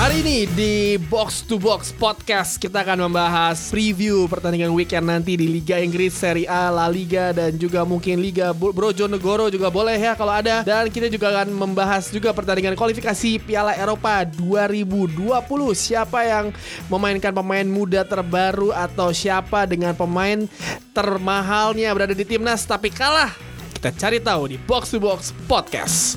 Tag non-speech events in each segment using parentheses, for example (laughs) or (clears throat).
Hari ini di Box to Box Podcast kita akan membahas preview pertandingan weekend nanti di Liga Inggris, Serie A, La Liga dan juga mungkin Liga Brojonegoro juga boleh ya kalau ada. Dan kita juga akan membahas juga pertandingan kualifikasi Piala Eropa 2020. Siapa yang memainkan pemain muda terbaru atau siapa dengan pemain termahalnya berada di timnas tapi kalah. Kita cari tahu di Box to Box Podcast.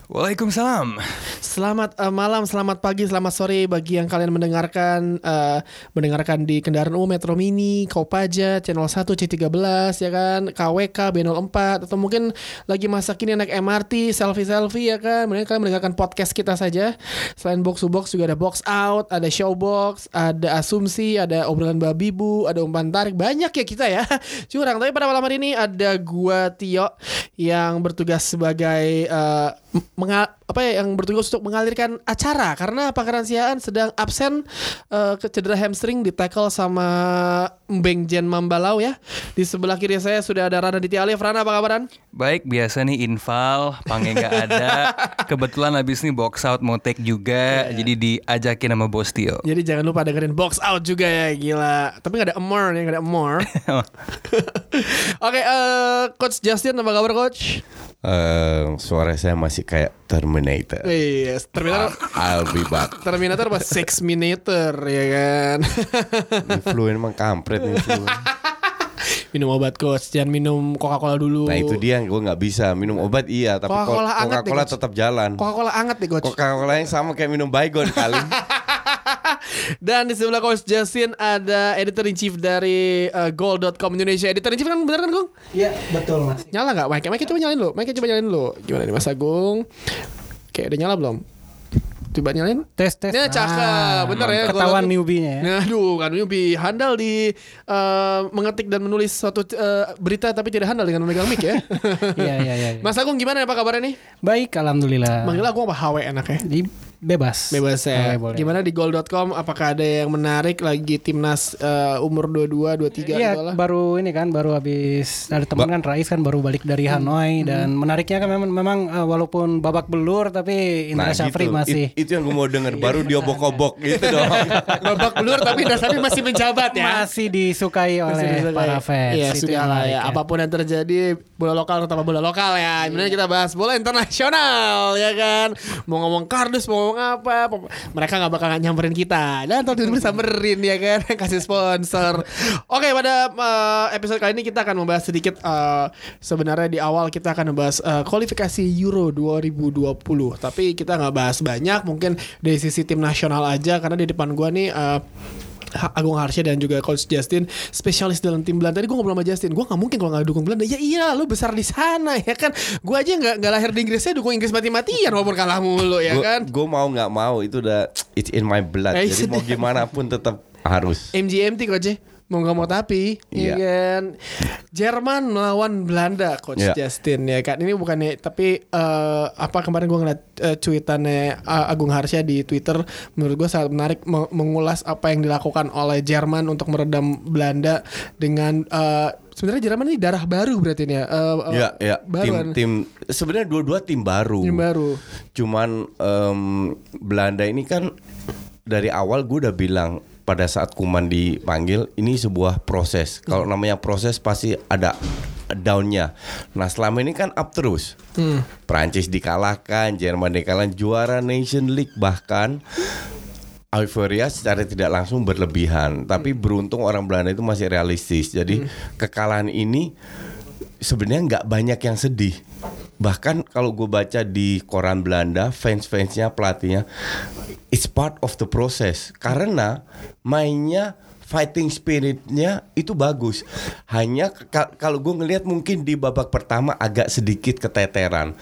Waalaikumsalam. Selamat uh, malam, selamat pagi, selamat sore bagi yang kalian mendengarkan uh, mendengarkan di kendaraan umum Metro Mini, Kopaja, Channel 1 C13 ya kan, KWK B04 atau mungkin lagi masa kini naik MRT, selfie-selfie ya kan. Mending kalian mendengarkan podcast kita saja. Selain box to box juga ada box out, ada showbox, ada asumsi, ada obrolan babi bu, ada umpan tarik, banyak ya kita ya. (laughs) Curang. Tapi pada malam hari ini ada gua Tio yang bertugas sebagai uh, mengal apa ya yang bertugas untuk mengalirkan acara karena Pangeran Siaan sedang absen uh, cedera hamstring di tackle sama Mbeng Jen Mambalau ya. Di sebelah kiri saya sudah ada Rana Ditya Alif. Rana apa kabaran? Baik, biasa nih infal, Pange nggak ada. (laughs) Kebetulan habis nih box out mau take juga, jadi diajakin sama Bos Tio. Jadi jangan lupa dengerin box out juga ya, gila. Tapi nggak ada Amor nih, nggak ada Amor. (laughs) (laughs) Oke, eh, Coach Justin apa kabar Coach? Eh, suara saya masih kayak Terminator. Yes, Terminator. I'll be back. (laughs) Terminator apa Six Minator ya kan? Flu emang kampret nih flu. (laughs) minum obat coach, jangan minum Coca-Cola dulu. Nah itu dia gue nggak bisa minum obat iya tapi Coca-Cola Coca-Cola, deh, tetap jalan. Coca-Cola anget nih coach. Coca-Cola yang sama kayak minum baygon kali. (laughs) Dan di sebelah coach Justin ada editor in chief dari uh, goal.com Indonesia. Editor in chief kan bener kan Gung? Iya betul mas. Nyala nggak? Mic, mic coba nyalain dulu. Mic coba nyalain dulu. Gimana nih Mas Agung? Oke, udah nyala belum? Coba nyalain. Tes tes. Ya cakep, bener ya. Ketahuan newbie-nya ya. Nah, aduh, kan newbie handal di uh, mengetik dan menulis suatu uh, berita tapi tidak handal dengan memegang mic ya. (laughs) Iya iya iya. Mas Agung gimana apa kabarnya nih? Baik alhamdulillah. Manggil Agung apa HW enaknya? Di bebas. Bebas ya. Boleh, boleh. Gimana di goal.com apakah ada yang menarik lagi timnas uh, umur 22, 23 Iya gitu lah? baru ini kan baru habis ada teman kan Rais kan baru balik dari Hmm. Hanoi dan menariknya kan memang memang uh, walaupun (laughs) babak belur tapi Indra Syafri masih It- itu yang gue mau denger baru dia bokobok gitu dong. Babak belur tapi Dasari masih menjabat ya. masih disukai oleh Masih disukai. para fans. Iya Itu sudah yang lah menarik ya. Apa pun yang terjadi bola lokal tetap bola lokal ya. Kemudian kita bahas bola internasional ya kan. Mau ngomong kardus mau ngomong apa. Mereka nggak bakal nyamperin kita. Dan tahun ini samperin ya kan. (laughs) Kasih sponsor. Oke pada eh, episode kali ini kita akan membahas sedikit eh, sebenarnya di awal kita akan membahas eh, kualifikasi Euro 2020. Tapi kita nggak bahas banyak. Mungkin dari sisi tim nasional aja karena di depan gua nih. Ha- Agung Harsha dan juga Coach Justin spesialis dalam tim Belanda. Tadi gue ngobrol sama Justin, gue nggak mungkin kalau nggak dukung Belanda. Ya iya, lu besar di sana ya kan. Gue aja nggak nggak lahir di Inggris, saya dukung Inggris mati-matian walaupun kalah mulu ya kan. Gue mau nggak mau itu udah it's in my blood. Eh, Jadi mau gimana pun tetap harus. MGMT Coach mau nggak mau tapi iya Iya. kan Jerman melawan Belanda Coach Iya. Justin ya kan ini bukannya tapi eh, apa kemarin gue ngeliat eh, cuitannya eh, Agung Harsha di Twitter menurut gue sangat menarik me- mengulas apa yang dilakukan oleh Jerman untuk meredam Belanda dengan eh, sebenarnya Jerman ini darah baru berarti ini ya Eh, eh, Ya, ya. Tim, baruan. tim sebenarnya dua-dua tim baru. Tim baru. Cuman em, Belanda ini kan dari awal gue udah bilang pada saat Kuman dipanggil ini sebuah proses. Kalau namanya proses pasti ada downnya. Nah selama ini kan up terus. Prancis dikalahkan, Jerman dikalahkan, juara Nation League bahkan euforia secara tidak langsung berlebihan. Tapi beruntung orang Belanda itu masih realistis. Jadi kekalahan ini sebenarnya nggak banyak yang sedih. Bahkan kalau gue baca di koran Belanda, fans-fansnya, pelatihnya, it's part of the process. Karena mainnya fighting spiritnya itu bagus. Hanya ka- kalau gue ngelihat mungkin di babak pertama agak sedikit keteteran.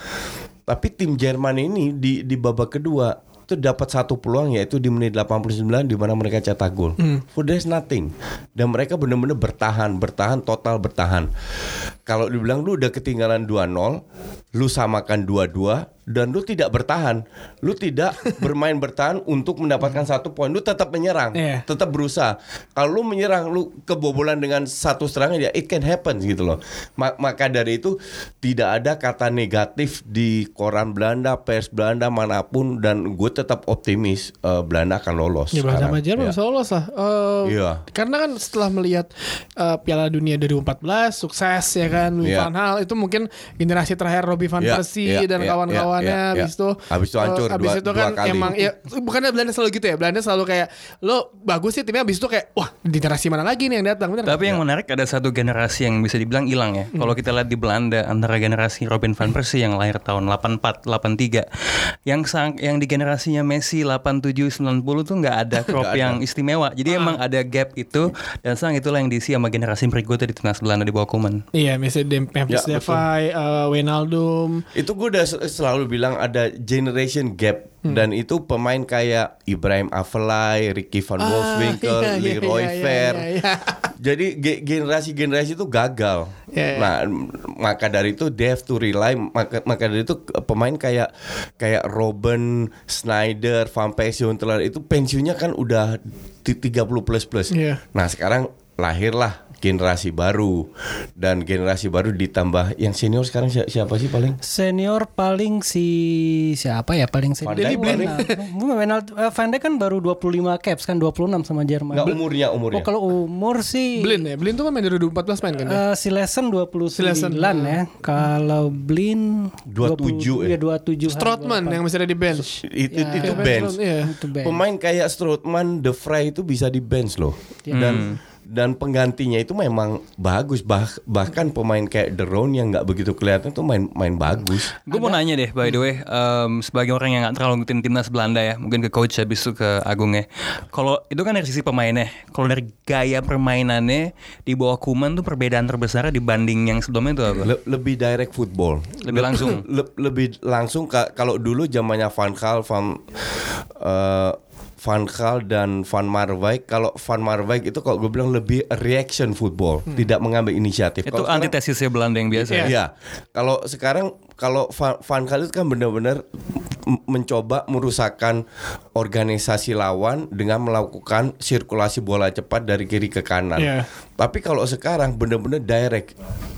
Tapi tim Jerman ini di di babak kedua itu dapat satu peluang yaitu di menit 89 di mana mereka cetak gol. For there's nothing. Dan mereka benar-benar bertahan, bertahan total bertahan. Kalau dibilang lu udah ketinggalan 2-0, lu samakan 2-2 dan lu tidak bertahan. Lu tidak (laughs) bermain bertahan untuk mendapatkan satu poin. Lu tetap menyerang, Iya. tetap berusaha. Kalau lu menyerang, lu kebobolan dengan satu serangan ya it can happen gitu loh. Ma- maka dari itu tidak ada kata negatif di koran Belanda, pers Belanda mana pun dan gue tetap optimis eh, Belanda akan lolos. Ya Belanda sama. Jerman Ya. bisa lolos lah. Eh, Iya. Karena kan setelah melihat eh, Piala Dunia 2014 sukses ya kan Louis Iya. van Gaal itu mungkin generasi terakhir Robbie van Iya, Persie iya, dan iya, kawan-kawannya iya, iya, habis iya. itu Habis itu hancur eh, habis dua- itu dua kan kali. emang ya bukannya Belanda selalu gitu ya. Belanda selalu kayak lo bagus sih timnya habis itu kayak wah generasi mana lagi nih yang datang bener Tapi yang menarik ada satu generasi yang bisa dibilang hilang ya. Kalau kita lihat di Belanda antara generasi Robin van Persie yang lahir tahun 84, 83, yang sang, yang di generasinya Messi 87, 90 tuh nggak ada (laughs) crop yang istimewa. Jadi emang ada gap itu dan sekarang itulah yang diisi sama generasi berikutnya di timnas Belanda di bawah Koeman. Iya, Dem- Memphis Ya. Depay, eh, Wijnaldum, Itu gue udah sel- selalu bilang ada generation gap Hmm. dan itu pemain kayak Ibrahim Afellay, Ricky van Ah, Wolfswinkel, iya, iya, Leroy iya, iya, Fer. iya, iya. (laughs) Jadi ge- generasi-generasi itu gagal. Iya, iya. Nah, m- maka dari itu they have to rely maka, maka dari itu pemain kayak kayak Robin, Snyder, Van Persie Huntelaar itu pensiunnya kan udah di 30 plus plus. Iya. Nah, sekarang lahirlah generasi baru dan generasi baru ditambah yang senior sekarang si- siapa sih paling? Senior paling si siapa ya paling Van senior? Dijk. (laughs) Bukan Wijnald- eh, Van Dijk kan baru 25 caps kan 26 sama Jerman. Enggak umurnya Oh umurnya. kalau umur sih Blin ya. Blin tuh kan main dari 2014 main kan ya. eh, si Lesen 29 Silesen. ya. Kalau Blin 27 ya. ya? 27. Strootman yang masih ada di bench. itu Ya. itu Iya, bench. Iya. Itu bench. Pemain kayak Strootman, De Vrij itu bisa di bench loh. Iya. Dan dan penggantinya itu memang bagus bah, bahkan pemain kayak De Roon yang nggak begitu kelihatan tuh main main bagus. Gue mau nanya deh, by the way, em, sebagai orang yang nggak terlalu ngikutin timnas Belanda ya, mungkin ke coach habis itu ke Agung ya. Kalau itu kan dari sisi pemainnya, kalau dari gaya permainannya di bawah Kuman tuh perbedaan terbesar dibanding yang sebelumnya itu apa? Le- lebih direct football. Lebih langsung. (laughs) Le- lebih langsung ka- kalau dulu zamannya Van Gaal, Van eh, Van Gaal dan Van Marwijk kalau Van Marwijk itu kalau gue bilang lebih reaction football, tidak mengambil inisiatif. Itu Kalau sekarang- antitesisnya Belanda yang biasa. ya? Iya. Kalau sekarang kalau Van, Van Gaal itu kan benar-benar mencoba merusakkan organisasi lawan dengan melakukan sirkulasi bola cepat dari kiri ke kanan. Iya. Tapi kalau sekarang benar-benar direct,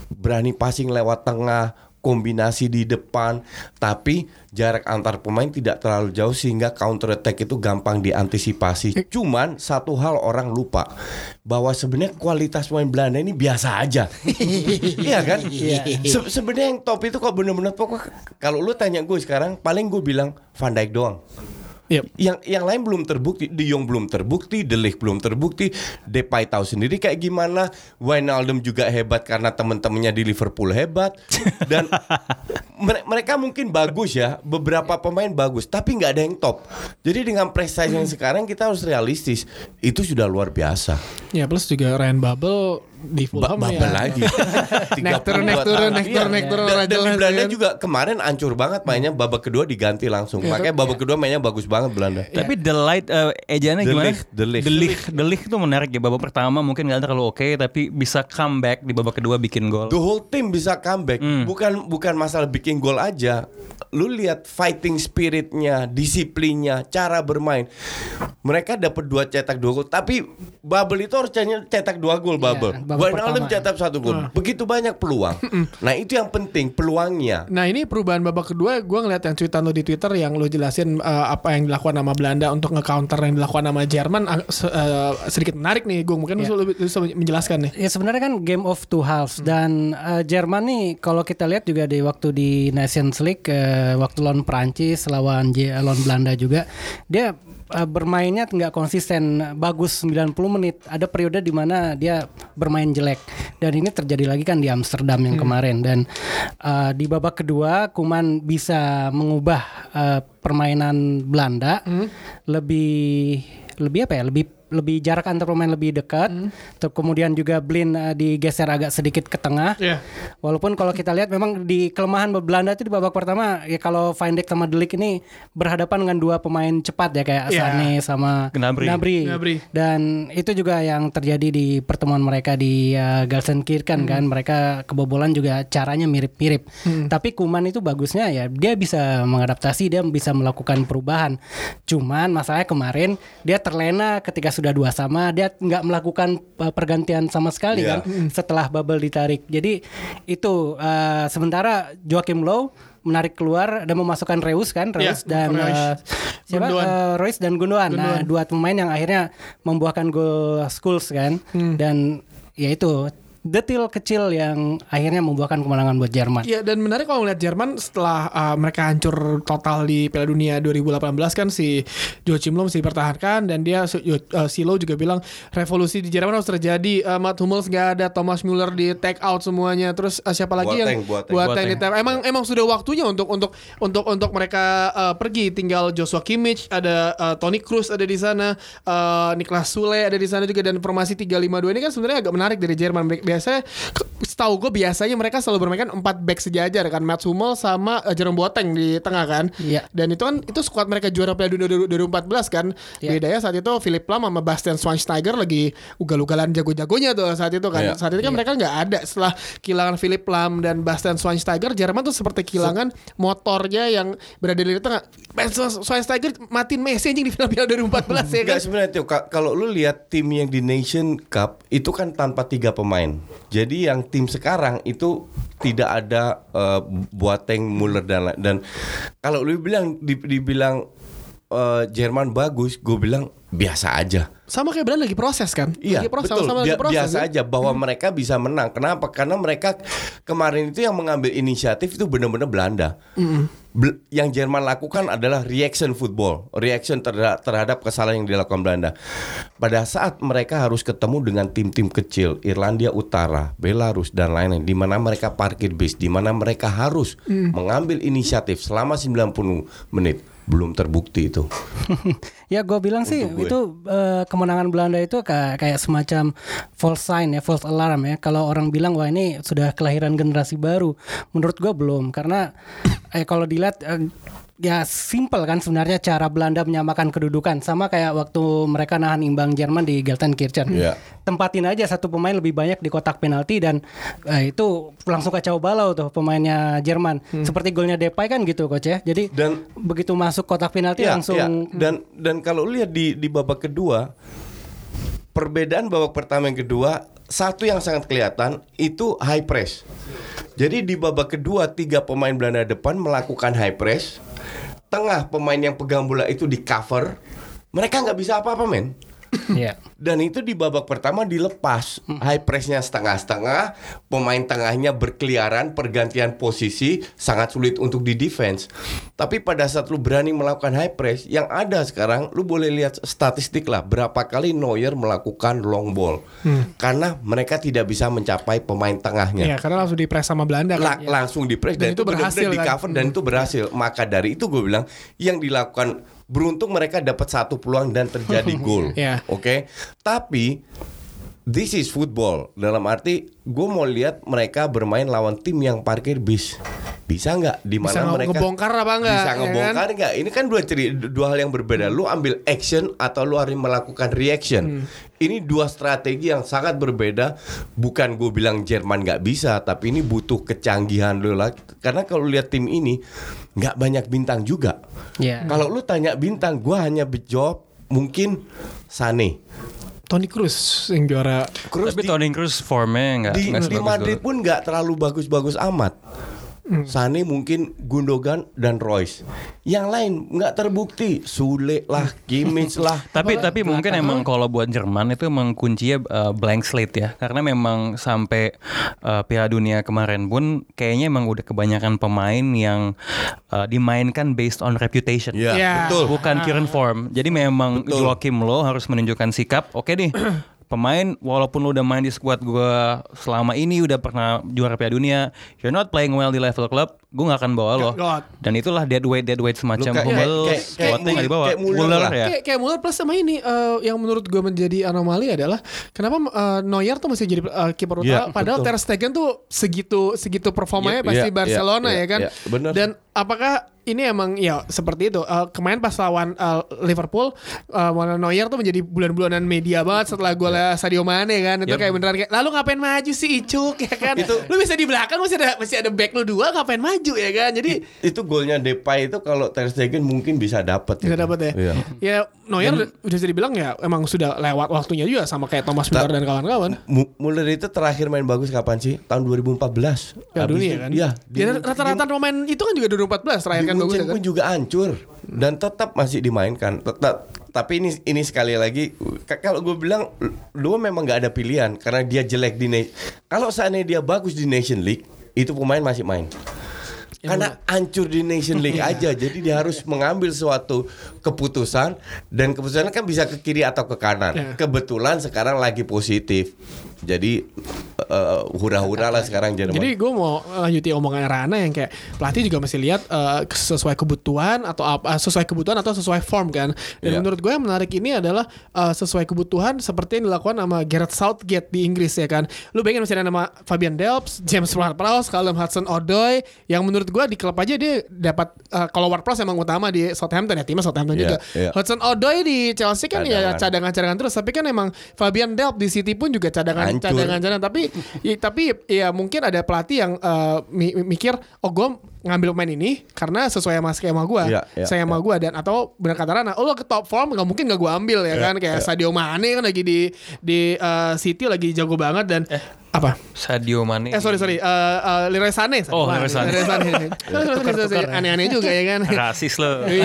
berani passing lewat tengah, kombinasi di depan, tapi jarak antar pemain tidak terlalu jauh sehingga counter attack itu gampang diantisipasi. Cuman satu hal orang lupa bahwa sebenarnya kualitas pemain Belanda ini biasa aja. (laughs) iya kan? Se- sebenarnya yang top itu kok bener-bener pokok kalau lu tanya gue sekarang paling gue bilang Van Dijk doang. Yep. Yang yang lain belum terbukti, De Jong belum terbukti, De Ligt belum terbukti, Depay tahu sendiri kayak gimana, Wijnaldum juga hebat karena teman-temannya di Liverpool hebat (laughs) dan mere- mereka mungkin bagus ya, beberapa pemain bagus, tapi nggak ada yang top. Jadi dengan prestasi yang sekarang kita harus realistis, itu sudah luar biasa. Ya plus juga Ryan Babel di Ba Fulham Babel ya. lagi. (laughs) Naik turun, naik 32 turun, naik Iya. turun, naik turun, Dan, dan di Belanda kan. juga kemarin ancur banget mainnya babak kedua diganti langsung. Makanya babak kedua mainnya bagus banget Belanda. Tapi the light eh, ejaannya The gimana? The Ligt. The Ligt, The Ligt menarik ya. Babak pertama mungkin nggak terlalu oke, tapi bisa comeback di babak kedua bikin gol. The whole team bisa comeback. Bukan bukan masalah bikin gol aja. Lu lihat fighting spiritnya, disiplinnya, cara bermain. Mereka dapat dua cetak dua gol. Tapi Babel itu harusnya cetak dua gol Babel. babak Wijnaldum pertama. cetak satu gol. Begitu banyak peluang. nah itu yang penting peluangnya. Nah ini perubahan babak kedua gue ngeliat yang tweetan lo di Twitter yang lo jelasin eh, apa yang dilakukan sama Belanda untuk nge-counter yang dilakukan sama Jerman eh, sedikit menarik nih gue mungkin Iya. lo lebih bisa menjelaskan nih. Ya sebenarnya kan game of two halves dan eh, Jerman nih kalau kita lihat juga di waktu di Nations League eh, waktu lawan Prancis lawan J- lawan Belanda juga dia eh, bermainnya nggak konsisten. Bagus 90 menit. Ada periode di mana dia bermain jelek. Dan ini terjadi lagi kan di Amsterdam yang kemarin. Dan eh, di babak kedua Kuman bisa mengubah eh, permainan Belanda lebih lebih apa ya? Lebih lebih jarak antar pemain lebih dekat. Terus kemudian juga Blin eh, digeser agak sedikit ke tengah. Iya. Walaupun kalau kita lihat memang di kelemahan Belanda itu di babak pertama ya kalau Van Dijk sama Delik ini berhadapan dengan dua pemain cepat ya kayak Iya. Asane sama Gnabry. Gnabry. Dan itu juga yang terjadi di pertemuan mereka di uh, Gelsenkirchen kan. Mereka kebobolan juga caranya mirip-mirip. Tapi Kuman itu bagusnya ya dia bisa mengadaptasi, dia bisa melakukan perubahan. Cuman masalahnya kemarin dia terlena ketika sudah dua sama, dia nggak melakukan uh, pergantian sama sekali Iya. kan setelah bubble ditarik. Jadi itu uh, sementara Joachim Low menarik keluar dan memasukkan Reus kan, Reus Iya, dan Reus. uh, siapa Gundogan. Uh, Royce dan Gundogan. Nah, dua pemain yang akhirnya membuahkan gol Skulls kan. Hmm. Dan ya itu detil kecil yang akhirnya membuahkan kemenangan buat Jerman. Iya dan menarik kalau ngeliat Jerman setelah uh, mereka hancur total di Piala Dunia 2018 kan si Joachim Low masih dipertahankan dan dia si- uh, si Low juga bilang revolusi di Jerman harus terjadi. Uh, Matt Hummels nggak ada, Thomas Müller di take out semuanya. Terus uh, siapa lagi yang Boateng, Boateng. Take Emang emang sudah waktunya untuk untuk untuk untuk mereka uh, pergi. Tinggal Joshua Kimmich, ada uh, Toni Kroos ada di sana, uh, Niklas Sule ada di sana juga dan formasi 352 ini kan sebenarnya agak menarik dari Jerman. Biasanya ke- setahu gue biasanya mereka selalu bermain kan 4 back sejajar kan, Mats Hummels sama uh, Jerome Boateng di tengah kan. Iya. Dan itu kan itu skuad mereka juara Piala Dunia 2014 kan. Iya. Bedanya saat itu Philip Lahm sama Bastian Schweinsteiger lagi ugal-ugalan jago-jagonya tuh saat itu kan. Iya. Saat itu kan mereka nggak ada setelah kehilangan Philip Lahm dan Bastian Schweinsteiger, Jerman tuh seperti kehilangan motornya yang berada di tengah. Bastian Schweinsteiger matiin Messi anjing di final Piala 2014 ya kan. Sebenarnya ka- kalau lu lihat tim yang di Nation Cup itu kan tanpa tiga pemain. Jadi yang tim sekarang itu tidak ada eh, Boateng, Muller dan dan kalau lu bilang di- dibilang eh, Jerman bagus, gue bilang biasa aja. Sama kayak Belanda lagi proses kan. Iya lagi proses, betul. sama-sama lagi Bia- proses. biasa kan? aja bahwa mereka bisa menang. Kenapa? Karena mereka kemarin itu yang mengambil inisiatif itu benar-benar Belanda. Bel- yang Jerman lakukan adalah reaction football, reaction terhadap, terhadap kesalahan yang dilakukan Belanda. Pada saat mereka harus ketemu dengan tim-tim kecil, Irlandia Utara, Belarus dan lain-lain, di mana mereka parkir bis, di mana mereka harus mengambil inisiatif selama 90 menit, belum terbukti itu. (laughs) ya gue bilang sih gue. itu eh, kemenangan Belanda itu kayak kayak semacam false sign ya, false alarm ya. Kalau orang bilang wah ini sudah kelahiran generasi baru, menurut gue belum karena eh kalau dilihat eh, ya simple kan sebenarnya cara Belanda menyamakan kedudukan sama kayak waktu mereka nahan imbang Jerman di Gelsenkirchen. Iya. Tempatin aja satu pemain lebih banyak di kotak penalti dan eh, itu langsung kacau balau tuh pemainnya Jerman. Seperti golnya Depay kan gitu coach ya. Jadi Dan- begitu masuk kotak penalti Ya, langsung ya. Dan dan kalau lihat di di babak kedua perbedaan babak pertama yang kedua satu yang sangat kelihatan itu high press. Jadi di babak kedua tiga pemain Belanda depan melakukan high press, tengah pemain yang pegang bola itu di cover, mereka nggak bisa apa-apa men. Iya. Dan itu di babak pertama dilepas High pressnya setengah-setengah Pemain tengahnya berkeliaran Pergantian posisi Sangat sulit untuk di defense Tapi pada saat lu berani melakukan high press Yang ada sekarang Lu boleh lihat statistik lah Berapa kali Neuer melakukan long ball Karena mereka tidak bisa mencapai pemain tengahnya Iya, karena langsung dipres sama Belanda La- kan. langsung di press Dan dan, itu berhasil di kan? cover dan itu berhasil. Maka dari itu gue bilang yang dilakukan beruntung mereka dapat satu peluang dan terjadi (laughs) gol. Iya. Oke. Tapi this is football. Dalam arti gue mau lihat mereka bermain lawan tim yang parkir bis. Bisa nggak? Di mana mereka ngebongkar apa nggak, Bisa ya ngebongkar nggak? Ini kan dua ceri dua hal yang berbeda. Lu ambil action atau lu harus melakukan reaction. Ini dua strategi yang sangat berbeda. Bukan gue bilang Jerman nggak bisa, tapi ini butuh kecanggihan lu lah. Karena kalau lihat tim ini nggak banyak bintang juga. Iya. Kalau lu tanya bintang, gue hanya jawab mungkin Sane. Toni Kroos yang juara. Terus Tapi di, Toni Kroos formnya nggak di, di Madrid pun nggak terlalu bagus-bagus amat. Sane mungkin Gundogan dan Royce. Yang lain nggak terbukti. Sule lah, Kimmich lah. (laughs) Tapi tapi mungkin emang kalau buat Jerman itu emang kuncinya uh, blank slate ya. Karena memang sampai uh, Piala Dunia kemarin pun kayaknya emang udah kebanyakan pemain yang uh, dimainkan based on reputation. Ya, Ya. betul. Bukan current form. Jadi memang Betul. Joachim Low harus menunjukkan sikap. Oke nih. (clears throat) pemain walaupun lu udah main di squad gue selama ini udah pernah juara Piala Dunia, you're not playing well di level club, gue gak akan bawa lo. Dan itulah dead weight dead weight semacam kayak- Hummels, kayak- dibawa. kayak Muller ya. Kayak, kayak Muller plus sama ini eh, yang menurut gue menjadi anomali adalah kenapa eh, Neuer tuh masih jadi eh, kiper utama padahal betul. Ter Stegen tuh segitu segitu performanya Iya, pasti iya, Barcelona iya, ya kan. iya, bener. Dan apakah ini emang ya seperti itu Eh, kemarin pas lawan eh, Liverpool eh, Manuel Neuer tuh menjadi bulan-bulanan media banget setelah gue Sadio Mane kan itu Yep. kayak beneran kayak lalu ngapain maju sih Icuk ya kan Itu- lu bisa di belakang masih ada masih ada back lu dua ngapain maju ya kan jadi Itu golnya Depay itu kalau Ter Stegen mungkin bisa dapat. bisa gitu. dapat ya. Iya. Ya Neuer udah udah bisa dibilang ya emang sudah lewat waktunya juga sama kayak Thomas Müller dan kawan-kawan. Muller itu terakhir main bagus kapan sih? Tahun 2014. Piala dunia kan. Iya. Ya, rata-rata pemain itu kan juga 2014 terakhir kan bagus ya kan. pun juga hancur dan tetap masih dimainkan. Tetap tapi ini ini sekali lagi kalau gue bilang lu memang nggak ada pilihan karena dia jelek di kalau seandainya dia bagus di Nation League itu pemain masih main. Karena hancur di Nation League (laughs) aja, jadi dia harus mengambil suatu keputusan dan keputusannya kan bisa ke kiri atau ke kanan. Ya. Kebetulan sekarang lagi positif, jadi eh, hura-hura lah sekarang Jerman. Jadi gue mau lanjutin omongan Rana yang kayak pelatih juga masih lihat eh, sesuai kebutuhan atau apa eh, sesuai kebutuhan atau sesuai form kan. Dan Iya. menurut gue yang menarik ini adalah eh, sesuai kebutuhan seperti yang dilakukan sama Gareth Southgate di Inggris ya kan. Lu bayangin masih ada nama Fabian Delps, James Ward-Prowse, Callum Hudson-Odoi yang menurut gue di klub aja dia dapat eh, kalau Ward-Prowse emang utama di Southampton ya timnya Southampton Iya, juga. iya. Hudson-Odoi di Chelsea kan ya Cadangan. cadangan-cadangan terus tapi kan emang Fabian Delp di City pun juga cadangan Hancur. cadangan-cadangan tapi ya, tapi ya mungkin ada pelatih yang eh, mi- mikir oh gue ngambil pemain ini karena sesuai sama skema gue iya, saya sama gue dan atau benar kata Rana oh lo ke top form nggak mungkin gak gue ambil ya Iya, kan kayak iya. Sadio Mane kan lagi di di eh, City lagi jago banget dan apa Sadio Mane. Eh sorry sorry, uh, uh, Leroy Sané. Oh, Leroy Sané. Leroy Sané. (laughs) Sorry. Aneh-aneh juga ya kan. (laughs) Rasis lo. Wih,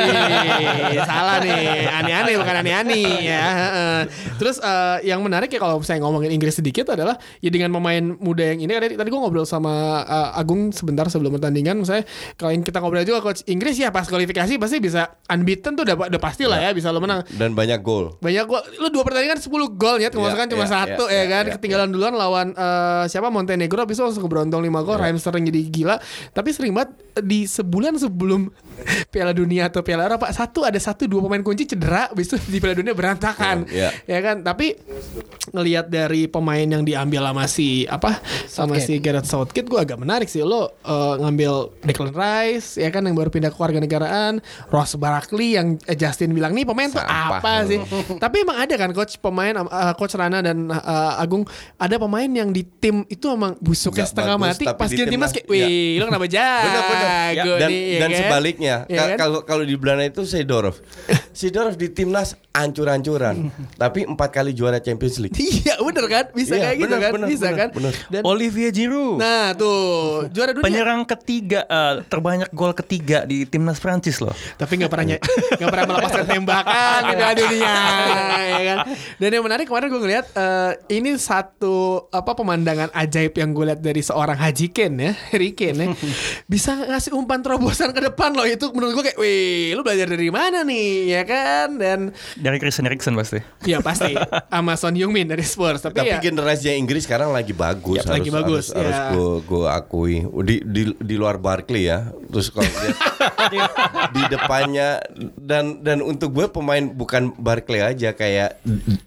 salah nih, aneh-aneh bukan aneh-aneh ya. heeh. Terus eh, yang menarik ya kalau saya ngomongin Inggris sedikit adalah ya dengan pemain muda yang ini tadi, tadi gue ngobrol sama eh, Agung sebentar sebelum pertandingan, misalnya kalau yang kita ngobrol juga coach Inggris ya pas kualifikasi pasti bisa unbeaten tuh udah udah pasti lah ya bisa lo menang. dan banyak gol. Banyak gol, lu dua pertandingan 10 gol ya, kemasukan Iya, cuma iya, satu iya, ya iya, kan. iya, Ketinggalan duluan lawan eh, siapa Montenegro habis itu langsung keberontong 5 gol. Raheem Sterling jadi gila. Tapi sering banget di sebulan sebelum (laughs) Piala Dunia atau Piala Eropa satu ada satu dua pemain kunci cedera, habis itu (laughs) di Piala Dunia berantakan. Iya, Ya kan? Tapi ngelihat dari pemain yang diambil sama si apa sama si Gareth Southgate gue agak menarik sih lo eh, ngambil Declan Rice ya kan yang baru pindah ke warga negaraan Ross Barkley yang eh, Justin bilang nih pemain tuh Sampah apa sih tapi emang ada kan coach pemain eh, coach Rana dan eh, Agung ada pemain yang di tim itu emang busuknya Nggak setengah bagus, mati tapi pas di dia timnas kayak wih lo kenapa (laughs) jago Benar-benar. dan nih, ya dan kan? sebaliknya Ya Ka- kan? kalau kalau di Belanda itu Seedorf. Seedorf di timnas ancur-ancuran, (laughs) tapi empat kali juara Champions League. iya bener kan bisa Iya, kayak gitu bener, kan bener, bisa bener, kan bener. dan Olivier Giroud. nah tuh juara dunia Penyerang ketiga eh, terbanyak gol ketiga di timnas Prancis loh. tapi nggak pernah (laughs) nggak pernah melepaskan tembakan di dunia ya kan dan yang menarik kemarin gue ngeliat eh, ini satu apa pemandangan ajaib yang gue lihat dari seorang Haji Ken ya (laughs) Harry Kane ya (laughs) bisa ngasih umpan terobosan ke depan loh itu menurut gue kayak wih lu belajar dari mana nih ya kan dan Dari Christian Eriksen pasti. ya pasti (laughs) sama Son Heung-min dari Spurs tapi, Tapi ya generasinya Inggris sekarang lagi bagus, Ya, lagi bagus, harus, ya. gue gue akui di, di di luar Barkley ya. Terus kalau lihat di depannya dan dan untuk gue pemain bukan Barkley aja kayak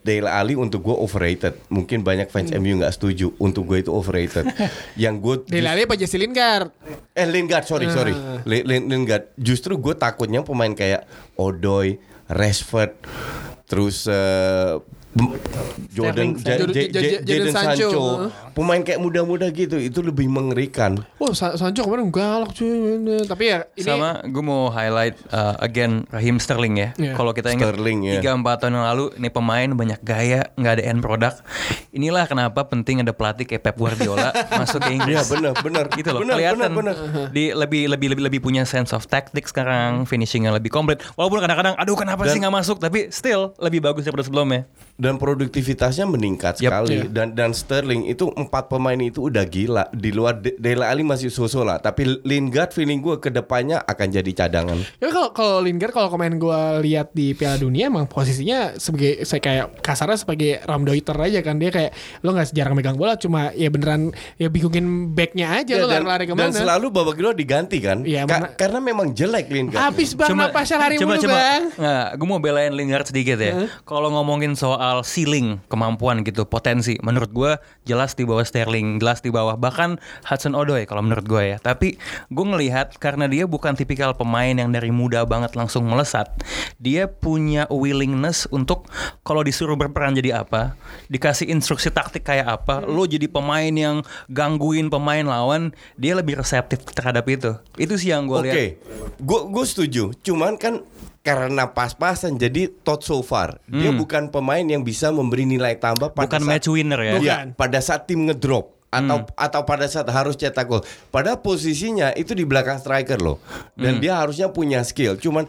Dale Ali untuk gue overrated. Mungkin banyak fans Hmm. MU nggak setuju. Untuk gue itu overrated. (laughs) Yang gue Dele Alli apa Jesse Lingard Eh Lingard sorry Ah. sorry Li- Li- Lingard Justru gue takutnya pemain kayak Odoi Rashford Terus m- Jordan Sterling, Jordan- Sancho. Sancho Pemain kayak muda-muda gitu Itu lebih mengerikan Oh Sa- Sancho kemarin galak cuy tapi ya ini Sama gue mau highlight uh, again Raheem Sterling ya. Iya. Kalau kita ingat Sterling, ya. 3 4 tahun yang lalu ini pemain banyak gaya, nggak ada end product. Inilah kenapa penting ada pelatih kayak Pep Guardiola (laughs) masuk ke Inggris. Iya benar benar gitu loh benar, kelihatan benar, benar. di lebih lebih lebih lebih punya sense of tactics sekarang finishingnya lebih komplit walaupun kadang-kadang aduh kenapa Dan- sih nggak masuk tapi still lebih bagus daripada sebelumnya dan produktivitasnya meningkat Yap. sekali Iya. dan dan Sterling itu empat pemain itu udah gila di luar De- Dele Alli masih so-so lah tapi Lingard feeling gue ke depannya akan jadi cadangan Ya kalau kalau Lingard kalau kemarin gue lihat di Piala Dunia emang posisinya sebagai saya kayak kasarnya sebagai Ramdoiter aja kan dia kayak lo nggak jarang megang bola cuma ya beneran ya bingungin backnya aja Ya, lo dan, lari-lari dan ke mana. selalu babak kedua diganti kan Iya, Ka- mana- karena memang jelek Lingard Habis bang apa hari coba, bang. Nggak, gue mau belain Lingard sedikit ya. Kalau ngomongin soal ceiling kemampuan gitu, potensi, menurut gue jelas di bawah Sterling, jelas di bawah bahkan Hudson Odoi kalau menurut gue ya. Tapi gue ngelihat karena dia bukan tipikal pemain yang dari muda banget langsung melesat, dia punya willingness untuk kalau disuruh berperan jadi apa, dikasih instruksi taktik kayak apa, lo jadi pemain yang gangguin pemain lawan, dia lebih reseptif terhadap itu. Itu sih yang gue Oke, lihat. gue gue setuju. Cuman kan karena pas-pasan jadi tot so far dia bukan pemain yang bisa memberi nilai tambah pada Hmm. Bukan saat, match winner ya. Bukan. Iya, pada saat tim ngedrop atau Hmm. atau pada saat harus cetak gol. Pada posisinya itu di belakang striker loh. Dan Hmm. dia harusnya punya skill. Cuman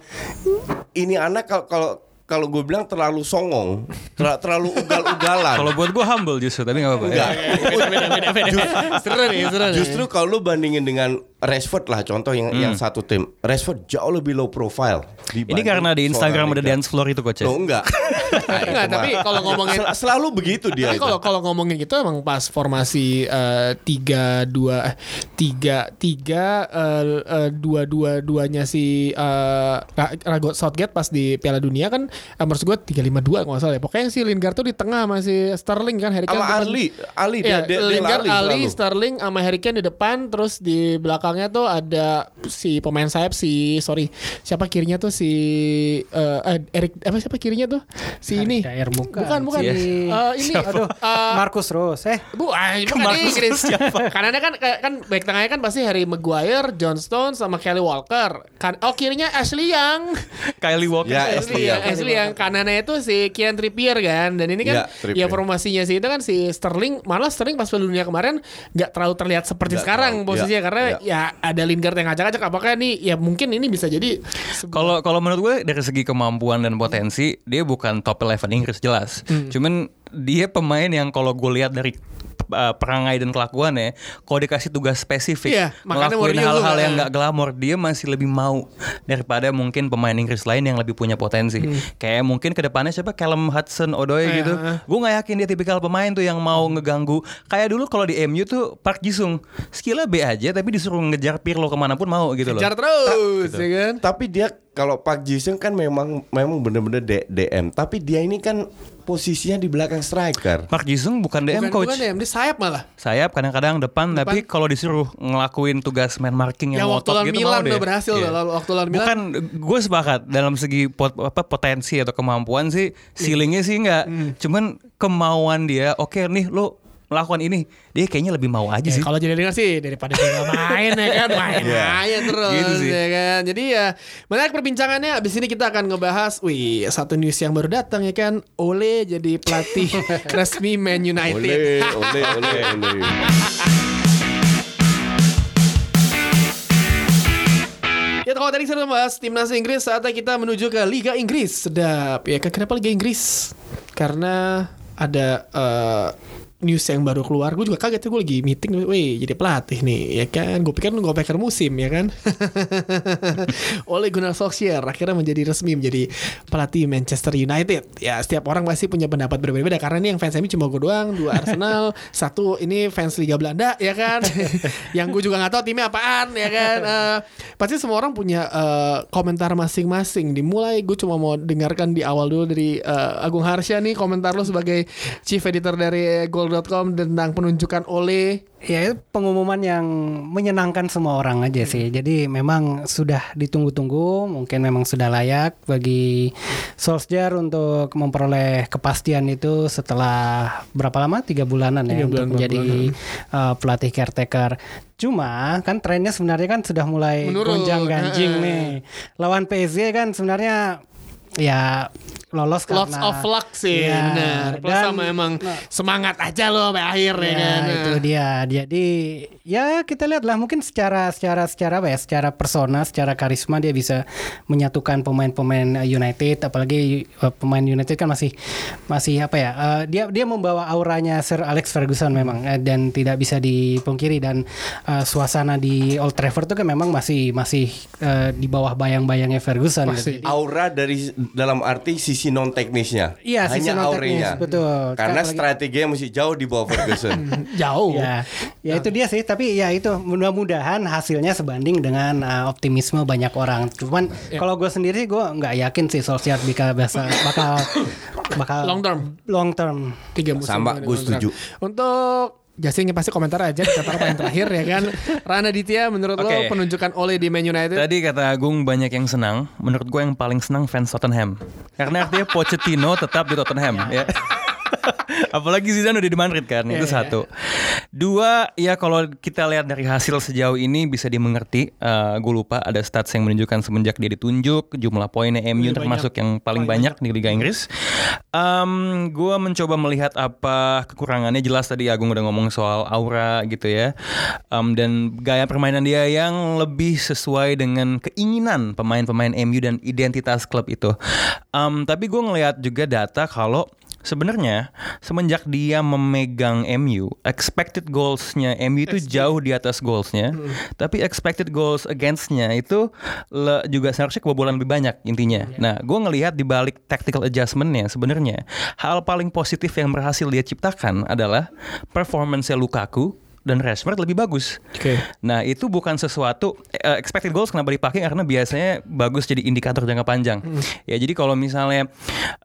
ini anak kalau kalau gue bilang terlalu songong, ter- terlalu ugal-ugalan. Kalau buat gue humble justru, tapi nggak apa-apa. ya. Enggak. beda beda beda. seru nih seru nih. Justru kalau lu bandingin dengan Rashford lah contoh yang yang satu tim. Rashford jauh lebih low profile. Ini karena di Instagram ada dance floor itu coach ya? Oh enggak. (laughs) Enggak, tapi kalau ngomongin- Sel- selalu begitu dia. Kalau kalau ngomongin gitu emang pas formasi eh, tiga dua eh, tiga tiga eh, dua dua duanya si eh, Ra- Rago Southgate pas di Piala Dunia kan eh, menurut gue tiga lima dua nggak salah ya. Pokoknya si Lingard tuh di tengah masih Sterling kan Harry Kane sama. Ali, Ali Iya, dia, dia, Lingard, Ali, selalu. Sterling sama Harry Kane di depan terus di belakangnya tuh ada si pemain sayap si sorry siapa kirinya tuh si eh, Eric apa siapa kirinya tuh si ini Daer bukan. bukan bukan Si- Eh, ini Aduh, eh, Marcus Rose eh Bu, ah, bukan Marcus Inggris. siapa? (laughs) Kanannya kan kan back tengahnya kan pasti Harry Maguire, John Stones sama Kelly Walker. Kan oh kirinya Ashley Young. (laughs) Kylie Walker. Ya, Ashley Ashley Young. Young. Ashley Young. Kanannya itu si Kieran Trippier kan. Dan ini kan Ya, ya formasinya sih itu kan si Sterling malah Sterling pas Piala dunia kemarin nggak terlalu terlihat seperti Nggak sekarang terlalu, posisinya ya, karena ya. ya ada Lingard yang ngacak-ngacak apakah nih ya mungkin ini bisa jadi Kalau kalau menurut gue dari segi kemampuan dan potensi dia bukan top 11 Inggris jelas. Hmm. Cuman dia pemain yang kalau gue lihat dari uh, perangai dan kelakuannya, kalau dikasih tugas spesifik, makanya ngelakuin hal-hal yang nggak glamor, dia masih lebih mau daripada mungkin pemain Inggris lain yang lebih punya potensi. Kayak mungkin ke depannya siapa Callum Hudson Odoi Hmm. Iya, gitu. Gue nggak yakin dia tipikal pemain tuh yang mau ngeganggu. Kayak dulu kalau di MU tuh Park Jisung, skillnya B aja tapi disuruh ngejar Pirlo ke mana pun mau gitu loh. kejar terus ya kan. Tapi dia kalau Pak Jisung kan memang memang bener-bener D- DM. Tapi dia ini kan posisinya di belakang striker. Park Jisung bukan DM Bukan, coach. bukan DM, dia sayap malah. sayap kadang-kadang depan, tapi kalau disuruh ngelakuin tugas man marking yang, Yang waktu ngotot lawan gitu Milan udah berhasil Iya. tuh, lalu waktu lawan Milan. Bukan gue sepakat dalam segi pot, apa potensi atau kemampuan sih ceilingnya sih enggak. Hmm. Cuman kemauan dia oke nih lu melakukan ini dia kayaknya lebih mau aja Ya, sih. kalau jadi dengar sih daripada dia main ya kan main Iya. aja terus Gitu sih. ya kan. Jadi ya menarik perbincangannya. Abis ini kita akan ngebahas, wih satu news yang baru datang ya kan. Ole jadi pelatih (laughs) resmi Man United. Oleh, oleh, oleh, oleh. Ya kalau tadi saya bahas timnas Inggris saatnya kita menuju ke Liga Inggris. Sedap ya kenapa Liga Inggris? Karena ada eh, news yang baru keluar. Gue juga kaget gue lagi meeting, weh jadi pelatih nih ya kan. Gue pikir nunggu packer musim ya kan. (laughs) Oleh Gunnar Solskjaer akhirnya menjadi resmi menjadi pelatih Manchester United. Ya setiap orang pasti punya pendapat berbeda-beda karena ini yang fans MU cuma gue doang, dua Arsenal, (laughs) satu ini fans Liga Belanda ya kan. (laughs) yang gue juga nggak tahu timnya apaan ya kan. Eh, pasti semua orang punya eh, komentar masing-masing. Dimulai gue cuma mau dengarkan di awal dulu dari eh, Agung Harsha nih komentar lo sebagai chief editor dari goal.com tentang penunjukan Ole Ya pengumuman yang menyenangkan semua orang aja sih. Jadi memang sudah ditunggu-tunggu, mungkin memang sudah layak bagi Solskjaer untuk memperoleh kepastian itu setelah berapa lama? Tiga bulanan Tiga ya bulan, untuk menjadi uh, pelatih caretaker. Cuma kan trennya sebenarnya kan sudah mulai Menurun. gonjang ganjing Heeh. nih. Lawan PSG kan sebenarnya ya lolos Lots karena of luck sih, Ya, benar. Plus dan- sama emang semangat aja lo sampai akhir ya, Ya, kan. itu dia. Jadi ya kita lihat lah mungkin secara secara secara apa ya, secara persona, secara karisma dia bisa menyatukan pemain-pemain United apalagi eh, pemain United kan masih masih apa ya? eh, dia dia membawa auranya Sir Alex Ferguson memang eh, dan tidak bisa dipungkiri dan eh, suasana di Old Trafford itu kan memang masih masih eh, di bawah bayang-bayangnya Ferguson Pasti. gitu. Aura dari dalam arti sisi non teknisnya. Iya, sisi Hanya non-teknis, auranya. betul. Karena Apalagi- strateginya masih jauh di bawah Ferguson. (laughs) Jauh. Ya, ya itu dia sih. Tapi ya itu mudah-mudahan hasilnya sebanding dengan uh, optimisme banyak orang. Cuman kalau gue sendiri gue nggak yakin sih Solskjaer bisa bakal bakal bakal Long term. long term. Tiga musim. Sama, gue setuju. Untuk Justin pasti komentar aja di kata paling terakhir ya kan. Rana Ditya menurut lo Oke. penunjukan Ole di Man United Tadi kata Agung banyak yang senang. Menurut gue yang paling senang fans Tottenham. Karena artinya Pochettino tetap di Tottenham. ya. (laughs) Apalagi Zidane udah di Madrid kan, itu satu. Dua, ya kalau kita lihat dari hasil sejauh ini bisa dimengerti. gue lupa ada stats yang menunjukkan semenjak dia ditunjuk jumlah poinnya MU termasuk yang paling banyak di Liga Inggris. Um, gue mencoba melihat apa kekurangannya. Jelas tadi Agung udah ngomong soal aura gitu ya, Um, dan gaya permainan dia yang lebih sesuai dengan keinginan pemain-pemain MU dan identitas klub itu. Um, tapi gue ngelihat juga data kalau Sebenarnya semenjak dia memegang MU, expected goalsnya MU itu jauh di atas goalsnya, tapi expected goals againstnya itu le- juga seharusnya kebobolan lebih banyak intinya. Nah, gue ngelihat di balik tactical adjustmentnya sebenarnya hal paling positif yang berhasil dia ciptakan adalah performance Lukaku dan Rashford lebih bagus. Oke. Nah itu bukan sesuatu eh, expected goals kenapa dipakai karena biasanya bagus jadi indikator jangka panjang. Ya jadi kalau misalnya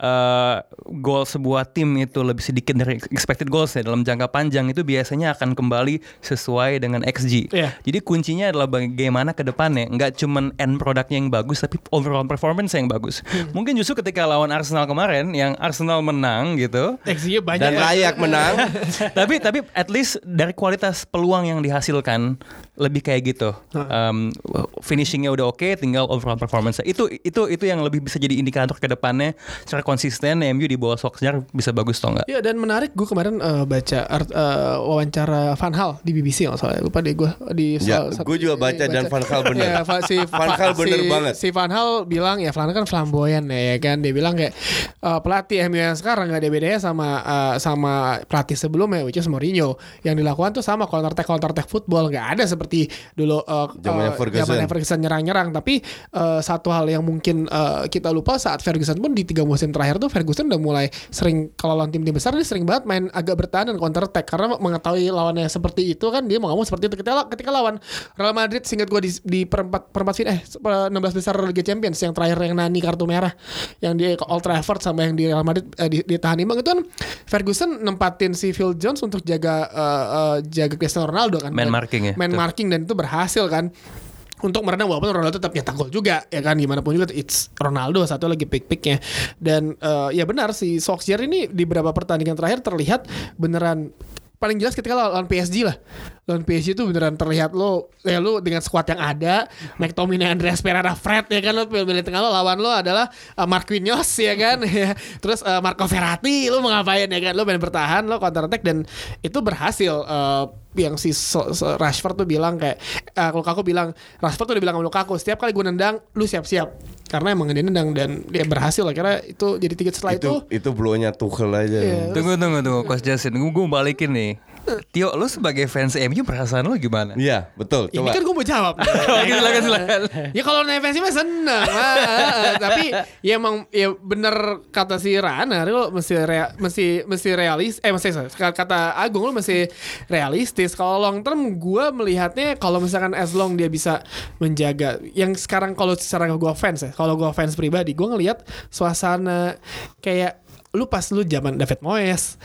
eh, goal sebuah tim itu lebih sedikit dari expected goals ya dalam jangka panjang itu biasanya akan kembali sesuai dengan xG. Iya. Jadi kuncinya adalah bagaimana ke depannya nggak cuman end produknya yang bagus tapi overall performance yang bagus. Mungkin justru ketika lawan Arsenal kemarin yang Arsenal menang gitu banyak Dan ya. layak menang. (laughs) tapi tapi at least dari kualitas peluang yang dihasilkan lebih kayak gitu. Um, finishingnya udah oke, tinggal overall performance. Itu itu itu yang lebih bisa jadi indikator ke depannya secara konsisten MU di bawah Solskjaer bisa bagus atau enggak. Iya dan menarik gue kemarin eh, baca art- eh, wawancara Van Hal di BBC nggak salah lupa deh gue di Ya, gue juga baca iya, dan Van Gaal bener. Van- si Van Gaal bener si- banget. Si Van Hal bilang ya Van Hal kan flamboyan ya, ya kan dia bilang kayak eh, pelatih MU yang sekarang nggak ada bedanya sama eh, sama pelatih sebelumnya which is Mourinho yang dilakukan tuh sama counter attack counter attack football. Nggak ada seperti dulu eh, Zamannya eh, Ferguson. Ferguson nyerang-nyerang. Tapi eh, satu hal yang mungkin eh, kita lupa saat Ferguson pun di tiga musim terakhir tuh Ferguson udah mulai sering kalau lawan tim-tim besar dia sering banget main agak bertahan dan counter attack. Karena mengetahui lawannya seperti itu kan dia mau ngomong seperti itu. Ketika ketika lawan Real Madrid singkat gue di, di perempat perempat final eh 16 besar Liga Champions yang terakhir yang Nani kartu merah yang di Old Trafford sama yang di Real Madrid eh, di, ditahan imbang itu kan Ferguson nempatin si Phil Jones untuk jaga eh, eh, jaga Cristiano Ronaldo kan. Man marking ya, man betul. marking dan itu berhasil kan. Untuk meredam walaupun Ronaldo tetap nyetak gol juga ya kan. Gimana pun juga it's Ronaldo satu lagi pick picknya dan eh, ya benar si Solskjaer ini di beberapa pertandingan terakhir terlihat beneran paling jelas ketika lawan PSG lah. Lawan PSG itu beneran terlihat lo ya lo dengan squad yang ada McTominay Andreas Pereira Fred ya kan lo pilih tengah lo lawan lo adalah uh, Marquinhos ya kan (laughs) ya. Terus uh, Marco Verratti lo mau ngapain ya kan lo main bertahan lo counter attack dan itu berhasil uh, yang si Rashford tuh bilang kayak uh, Lukaku bilang Rashford tuh udah bilang sama Lukaku setiap kali gue nendang lu siap-siap karena emang dia nendang dan dia berhasil akhirnya itu jadi tiga setelah itu, itu itu blownya Tuchel aja. Iya. Tunggu tunggu tunggu Coach Justin, gue balikin nih. Tio, lu sebagai fans MU perasaan lu gimana? Iya, betul. ini Coba. kan gue mau jawab (laughs) Oke, silakan silakan. ya kalau naik fancy mah seneng Ah, ah, (laughs) ah. tapi ya emang ya bener kata si Rana lu mesti rea, mesti mesti realis eh mesti kata Agung lu mesti realistis kalau long term gue melihatnya kalau misalkan as long dia bisa menjaga yang sekarang kalau secara gue fans ya kalau gue fans pribadi gue ngelihat suasana kayak lu pas lu zaman David Moyes,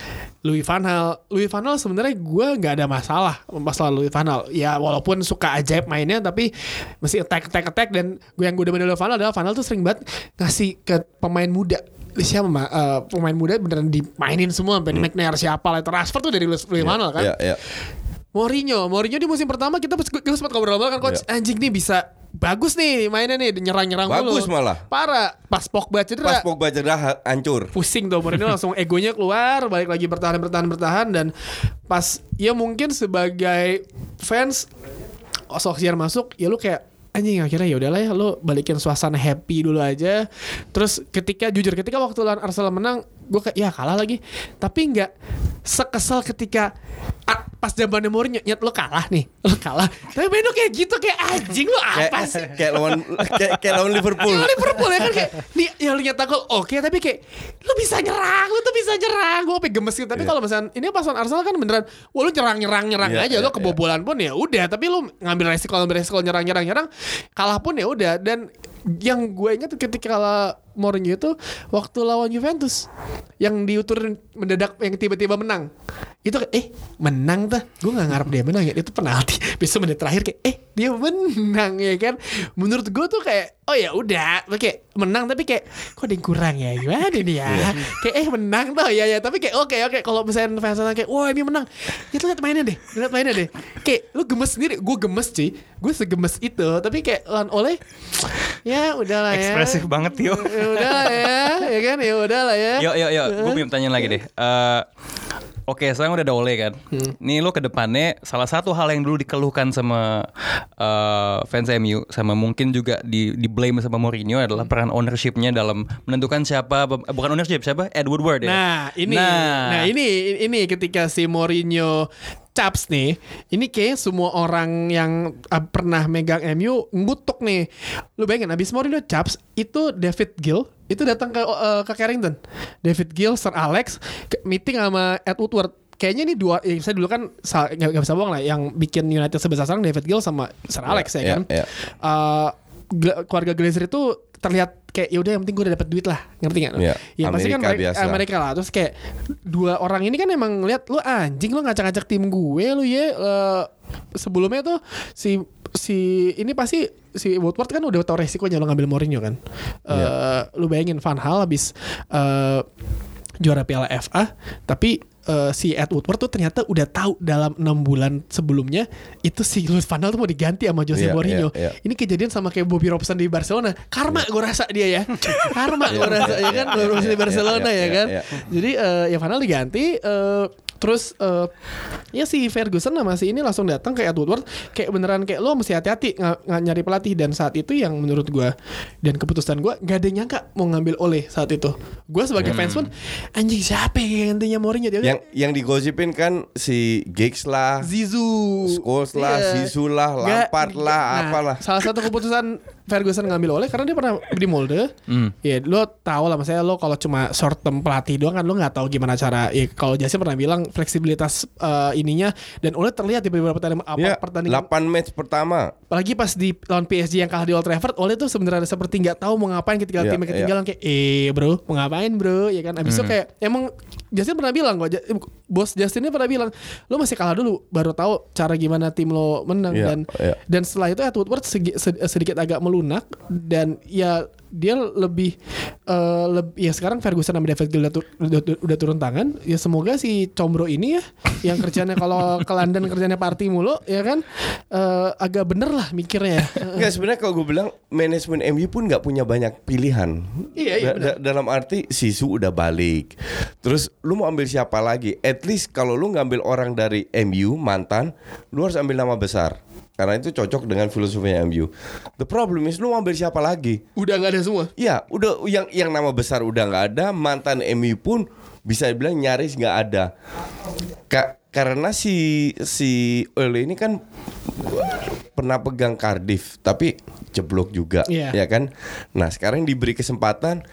Louis van Gaal, Louis van Gaal sebenarnya gue nggak ada masalah pas lawan Louis van Gaal. Ya walaupun suka ajaib mainnya tapi mesti attack attack attack. Dan gue yang gue demen dari van Gaal adalah van Gaal tuh sering banget ngasih ke pemain muda. Siapa mah eh, pemain muda beneran dimainin semua sampai McNair siapa lah. Rashford tuh dari Louis Louis van Gaal kan. Iya, iya. Mourinho, Mourinho di musim pertama kita kita sempat ngobrol kan coach Iya. anjing nih bisa bagus nih mainnya nih nyerang-nyerang Bagus mulu. malah. Parah. Pas Pogba cedera. Pas Pogba cedera ha- hancur. pusing tuh Mourinho (laughs) langsung egonya keluar balik lagi bertahan bertahan bertahan dan pas ya mungkin sebagai fans Solskjaer masuk ya lu kayak anjing akhirnya ya udahlah ya lu balikin suasana happy dulu aja terus ketika jujur ketika waktu lawan Arsenal menang gue kayak ya kalah lagi. Tapi nggak sekesal ketika ah, pas zamannya Mourinho nyet lu kalah nih lu kalah. Tapi main lu kayak gitu kayak anjing lu Kayak apa sih? (laughs) kayak lawan kayak, kayak lawan Liverpool. Ya, Liverpool ya kan? Kayak nih yang lu nyetak gol oke tapi kayak lu bisa nyerang lu tuh bisa nyerang. Gue sampai gemes gitu. Tapi kalau misalnya ini pas lawan Arsenal kan beneran wah lu nyerang nyerang nyerang Iya, aja iya, lu kebobolan pun ya udah tapi lu ngambil resiko ngambil resiko nyerang nyerang nyerang kalah pun ya udah. Dan yang gue ingat ketika kalah Mourinho itu waktu lawan Juventus yang diuturin mendadak yang tiba-tiba menang. Itu kayak, eh menang tuh gue nggak ngarep dia menang ya. Itu penalti. (laughs) Besok menit terakhir kayak eh dia menang ya kan? Menurut gue tuh kayak oh ya udah. Kayak menang tapi kayak kok ada yang kurang ya? Gimana nih ya? Kayak eh menang tuh ya ya. Tapi kayak oke oke. Kalau misalnya fans kayak wah ini menang. Ya tuh lihat mainnya deh. Lihat mainnya deh. Kayak lu gemes sendiri. Gue gemes sih gue segemes itu. Tapi kayak lan oleh ya udahlah ya. Ekspresif banget yo. (laughs) ya udahlah ya ya kan ya udahlah ya Yuk, yuk, yuk. Gue punya pertanyaan lagi deh. Eh, Oke, sekarang udah ada Ole kan. Nih lo ke depannya salah satu hal yang dulu dikeluhkan sama eh, fans MU sama mungkin juga di di blame sama Mourinho adalah peran ownershipnya dalam menentukan siapa eh, bukan ownership siapa Ed Woodward ya. Nah ini, nah, ini ini ketika si Mourinho caps nih, ini kayak semua orang yang uh, pernah megang MU ngutuk nih. Lu bayangin abis Mourinho caps itu David Gill itu datang ke uh, ke Carrington. David Gill, Sir Alex meeting sama Ed Woodward. Kayaknya ini dua, ya saya dulu kan nggak bisa bohong lah, yang bikin United sebesar sekarang David Gill sama Sir Alex ya, ya, kan. ya. Uh, Gla- keluarga Glazer itu terlihat kayak ya udah yang penting gue udah dapat duit lah ngerti nggak? Iya, Ya pasti kan mereka, biasa. Amerika lah terus kayak dua orang ini kan emang ngeliat lu anjing lu ngacak-ngacak tim gue lu ya Eh, sebelumnya tuh si si ini pasti si Woodward kan udah tahu resikonya lo ngambil Mourinho kan Eh, Iya. lu bayangin Van Hal habis eh, juara Piala FA tapi eh, si Ed Woodward tuh ternyata udah tahu dalam enam bulan sebelumnya itu si Luis Van Gaal tuh mau diganti sama Jose Iya, Mourinho. iya, iya. Ini kejadian sama kayak Bobby Robson di Barcelona. Karma gue rasa dia ya. (laughs) Karma gue rasa ya kan Bobby Robson di iya, Barcelona iya, ya iya, kan. iya. Jadi eh, ya Van Gaal diganti eh, terus eh, ya si Ferguson sama si ini langsung datang ke Ed Woodward kayak beneran kayak lo mesti hati-hati nggak nggak nyari pelatih dan saat itu yang menurut gua dan keputusan gua gak ada yang nyangka mau ngambil oleh saat itu. Gua sebagai fans pun anjing siapa yang gantinya Mourinho dia Yang yang digosipin kan si Giggs lah, Zizu, Scholes lah, Iya. Zizou lah, Lampard lah, nah, apalah. Salah satu keputusan Ferguson ngambil oleh karena dia pernah di Molde. Hmm. Ya lo tau lah maksudnya lo kalau cuma short term pelatih doang kan lo nggak tahu gimana cara. Ya kalau Jesse pernah bilang fleksibilitas eh, ininya dan oleh terlihat di beberapa pertandingan apa Ya, pertandingan 8 match pertama. apalagi pas di lawan PSG yang kalah di Old Trafford oleh tuh sebenarnya seperti nggak tahu mau ngapain ketika Iya, timnya ketinggalan kayak eh bro mau ngapain bro ya kan abis itu Hmm. kayak emang Justin pernah bilang kok Ja- bos Justinnya pernah bilang lo masih kalah dulu baru tahu cara gimana tim lo menang Iya, dan iya. dan setelah itu Ed Woodward segi- sed- sedikit agak melunak dan ya dia lebih eh, leb- ya sekarang Ferguson sama David Gill udah, tur- udah, udah turun tangan ya semoga si Combro ini ya yang kerjanya kalau (laughs) ke London kerjanya party mulu ya kan eh, agak bener lah mikirnya ya. (laughs) Enggak sebenarnya kalau gue bilang manajemen MU pun nggak punya banyak pilihan. Iya, iya, Da- da- dalam arti Sisu udah balik. Terus lu mau ambil siapa lagi? At least kalau lu ngambil orang dari MU mantan, lu harus ambil nama besar. Karena itu cocok dengan filosofinya MU. The problem is lu mau ambil siapa lagi? udah nggak ada semua Ya, udah yang yang nama besar udah nggak ada, mantan MU pun bisa dibilang nyaris nggak ada. Ka- karena si si Ole ini kan pernah pegang Cardiff, tapi jeblok juga, Iya. ya kan? Nah, sekarang diberi kesempatan.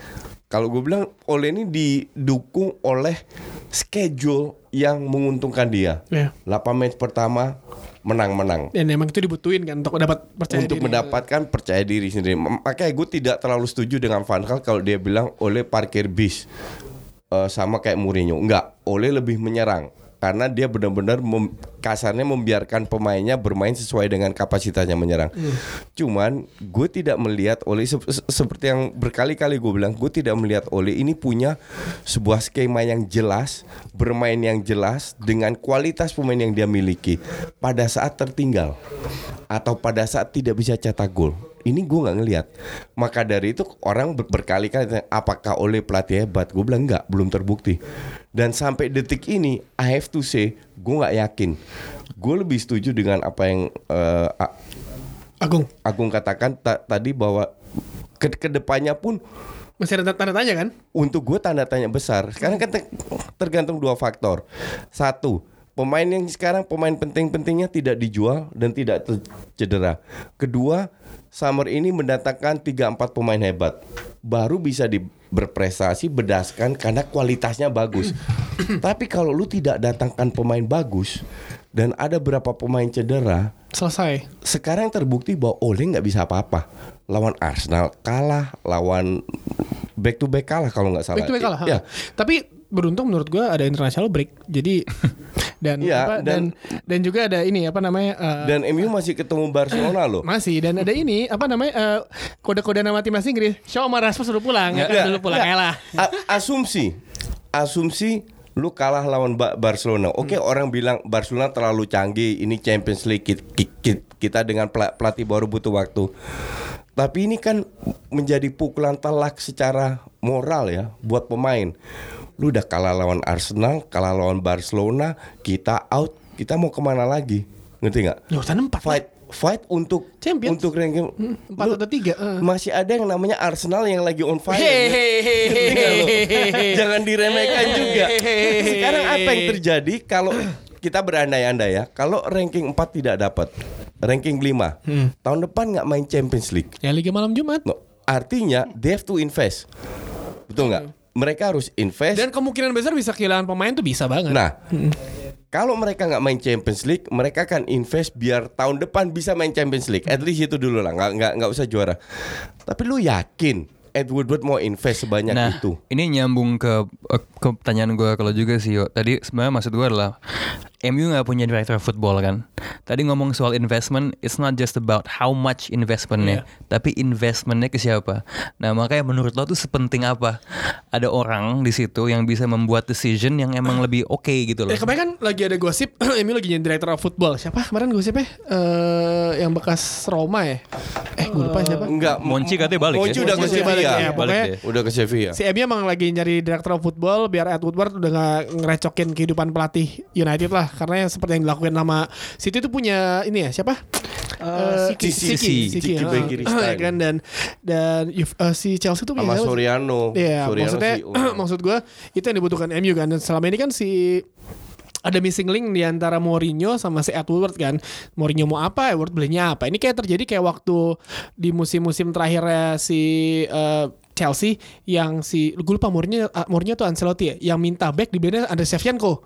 Kalau gue bilang Ole ini didukung oleh schedule yang menguntungkan dia. Iya. 8 match pertama menang-menang dan emang itu dibutuhin kan untuk dapat percaya untuk diri. mendapatkan percaya diri sendiri. Makanya gue tidak terlalu setuju dengan Van Gaal kalau dia bilang oleh parkir bis Eh, sama kayak Mourinho. Enggak, oleh lebih menyerang karena dia benar-benar mem- kasarnya membiarkan pemainnya bermain sesuai dengan kapasitasnya menyerang. Cuman gue tidak melihat oleh seperti yang berkali-kali gue bilang, gue tidak melihat oleh ini punya sebuah skema yang jelas, bermain yang jelas dengan kualitas pemain yang dia miliki pada saat tertinggal atau pada saat tidak bisa cetak gol. ini gue nggak ngelihat. Maka dari itu orang ber- berkali-kali apakah oleh pelatih hebat? Gue bilang enggak, belum terbukti. Dan sampai detik ini, I have to say, gue nggak yakin. Gue lebih setuju dengan apa yang A- Agung Agung katakan ta- tadi bahwa ke ke depannya pun masih ada tanda tanya kan? untuk gue tanda tanya besar. Sekarang kan te- tergantung dua faktor. Satu, pemain yang sekarang pemain penting-pentingnya tidak dijual dan tidak cedera. Kedua, summer ini mendatangkan 3 4 pemain hebat. Baru bisa di berprestasi berdasarkan karena kualitasnya bagus. (clears throat) Tapi kalau lu tidak datangkan pemain bagus dan ada berapa pemain cedera, Selesai. sekarang terbukti bahwa Ole nggak bisa apa-apa. Lawan Arsenal kalah, lawan back to back kalah kalau nggak salah. Back to back kalah. Ya, Tapi beruntung menurut gua ada international break. Jadi (laughs) dan Iya, apa, dan, dan- dan juga ada ini apa namanya eh, dan MU masih ketemu Barcelona loh. masih dan ada ini apa namanya eh, kode-kode nama timnas Inggris. Shaw sama Rashford sudah pulang, ya, Nggak, dulu pulang nggak. ya lah. Asumsi, asumsi lu kalah lawan Ba- Barcelona. Oke, Hmm. orang bilang Barcelona terlalu canggih. Ini Champions League ki- ki- ki- kita dengan pela- pelatih baru butuh waktu. Tapi ini kan menjadi pukulan telak secara moral ya buat pemain. Lu udah kalah lawan Arsenal, kalah lawan Barcelona, kita out. Kita mau ke mana lagi? Ngerti nggak? Urusan empat. Fight, fight untuk Champions. untuk ranking. Empat Lu- atau tiga. eh. masih ada yang namanya Arsenal yang lagi on fire. Hehehe. Jangan diremehkan juga. Sekarang apa yang terjadi kalau kita berandai-andai ya, kalau ranking 4 tidak dapat, ranking 5, tahun depan nggak main Champions League. Ya Liga Malam Jumat. No, artinya they have to invest. Betul nggak? Mereka harus invest. Dan kemungkinan besar bisa kehilangan pemain tuh bisa banget. Nah, kalau mereka nggak main Champions League, mereka akan invest biar tahun depan bisa main Champions League. At least itu dulu lah, nggak nggak nggak usah juara. Tapi lu yakin Ed Woodward mau invest sebanyak Nah, itu? ini nyambung ke eh, ke pertanyaan gue kalau juga sih. Yo. Tadi sebenarnya maksud gue adalah MU nggak punya director football kan. Tadi ngomong soal investment, it's not just about how much investmentnya, tapi investmentnya ke siapa. Nah makanya menurut lo tuh sepenting apa ada orang di situ yang bisa membuat decision yang emang lebih oke gitu loh. Eh kemarin kan lagi ada gosip (clears throat) Emi lagi jadi director of football. Siapa kemarin gosipnya? Eh yang bekas Roma ya? Eh gue lupa siapa? Enggak, Monchi katanya balik Monchi ya? udah ke Monchi Sevilla. ya, Balik deh. Udah ke Sevilla. Si Emi emang lagi nyari director of football biar Ed Woodward udah gak ngerecokin kehidupan pelatih United lah karena yang seperti yang dilakukan sama City itu punya ini ya siapa? Eh, Siki. Siki, Siki. Siki, Siki ah. Begiristain. Ya kan dan dan eh, si Chelsea tuh Sama punya? Soriano. Iya, maksudnya oh. (clears throat) maksud gue itu yang dibutuhkan MU kan. Dan selama ini kan si ada missing link di antara Mourinho sama si Edward kan. Mourinho mau apa, Edward belinya apa. Ini kayak terjadi kayak waktu di musim-musim terakhirnya si eh, Chelsea yang si gue lupa Mourinho ah, Mourinho tuh Ancelotti ya yang minta back dibelinya Andre Shevchenko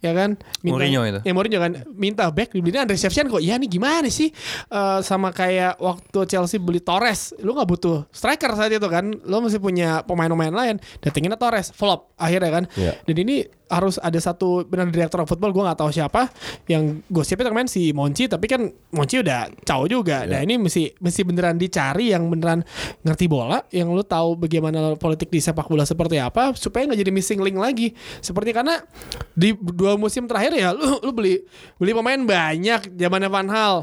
ya kan? Minta, Mourinho itu. ya Mourinho kan. Minta back dibelinya Andre Shevchenko. Ya nih gimana sih? Eh, sama kayak waktu Chelsea beli Torres. Lu nggak butuh striker saat itu kan? Lu masih punya pemain-pemain lain. Datengin Torres. Flop akhirnya kan? Iya. dan ini harus ada satu benar direktur football gue nggak tahu siapa yang gosipnya kemarin si Monchi. Tapi kan Monchi udah caw juga. Nah ini mesti mesti beneran dicari yang beneran ngerti bola yang lu tahu bagaimana politik di sepak bola seperti apa supaya nggak jadi missing link lagi. Seperti karena di dua musim terakhir ya lu lu beli beli pemain banyak zamannya Van Hal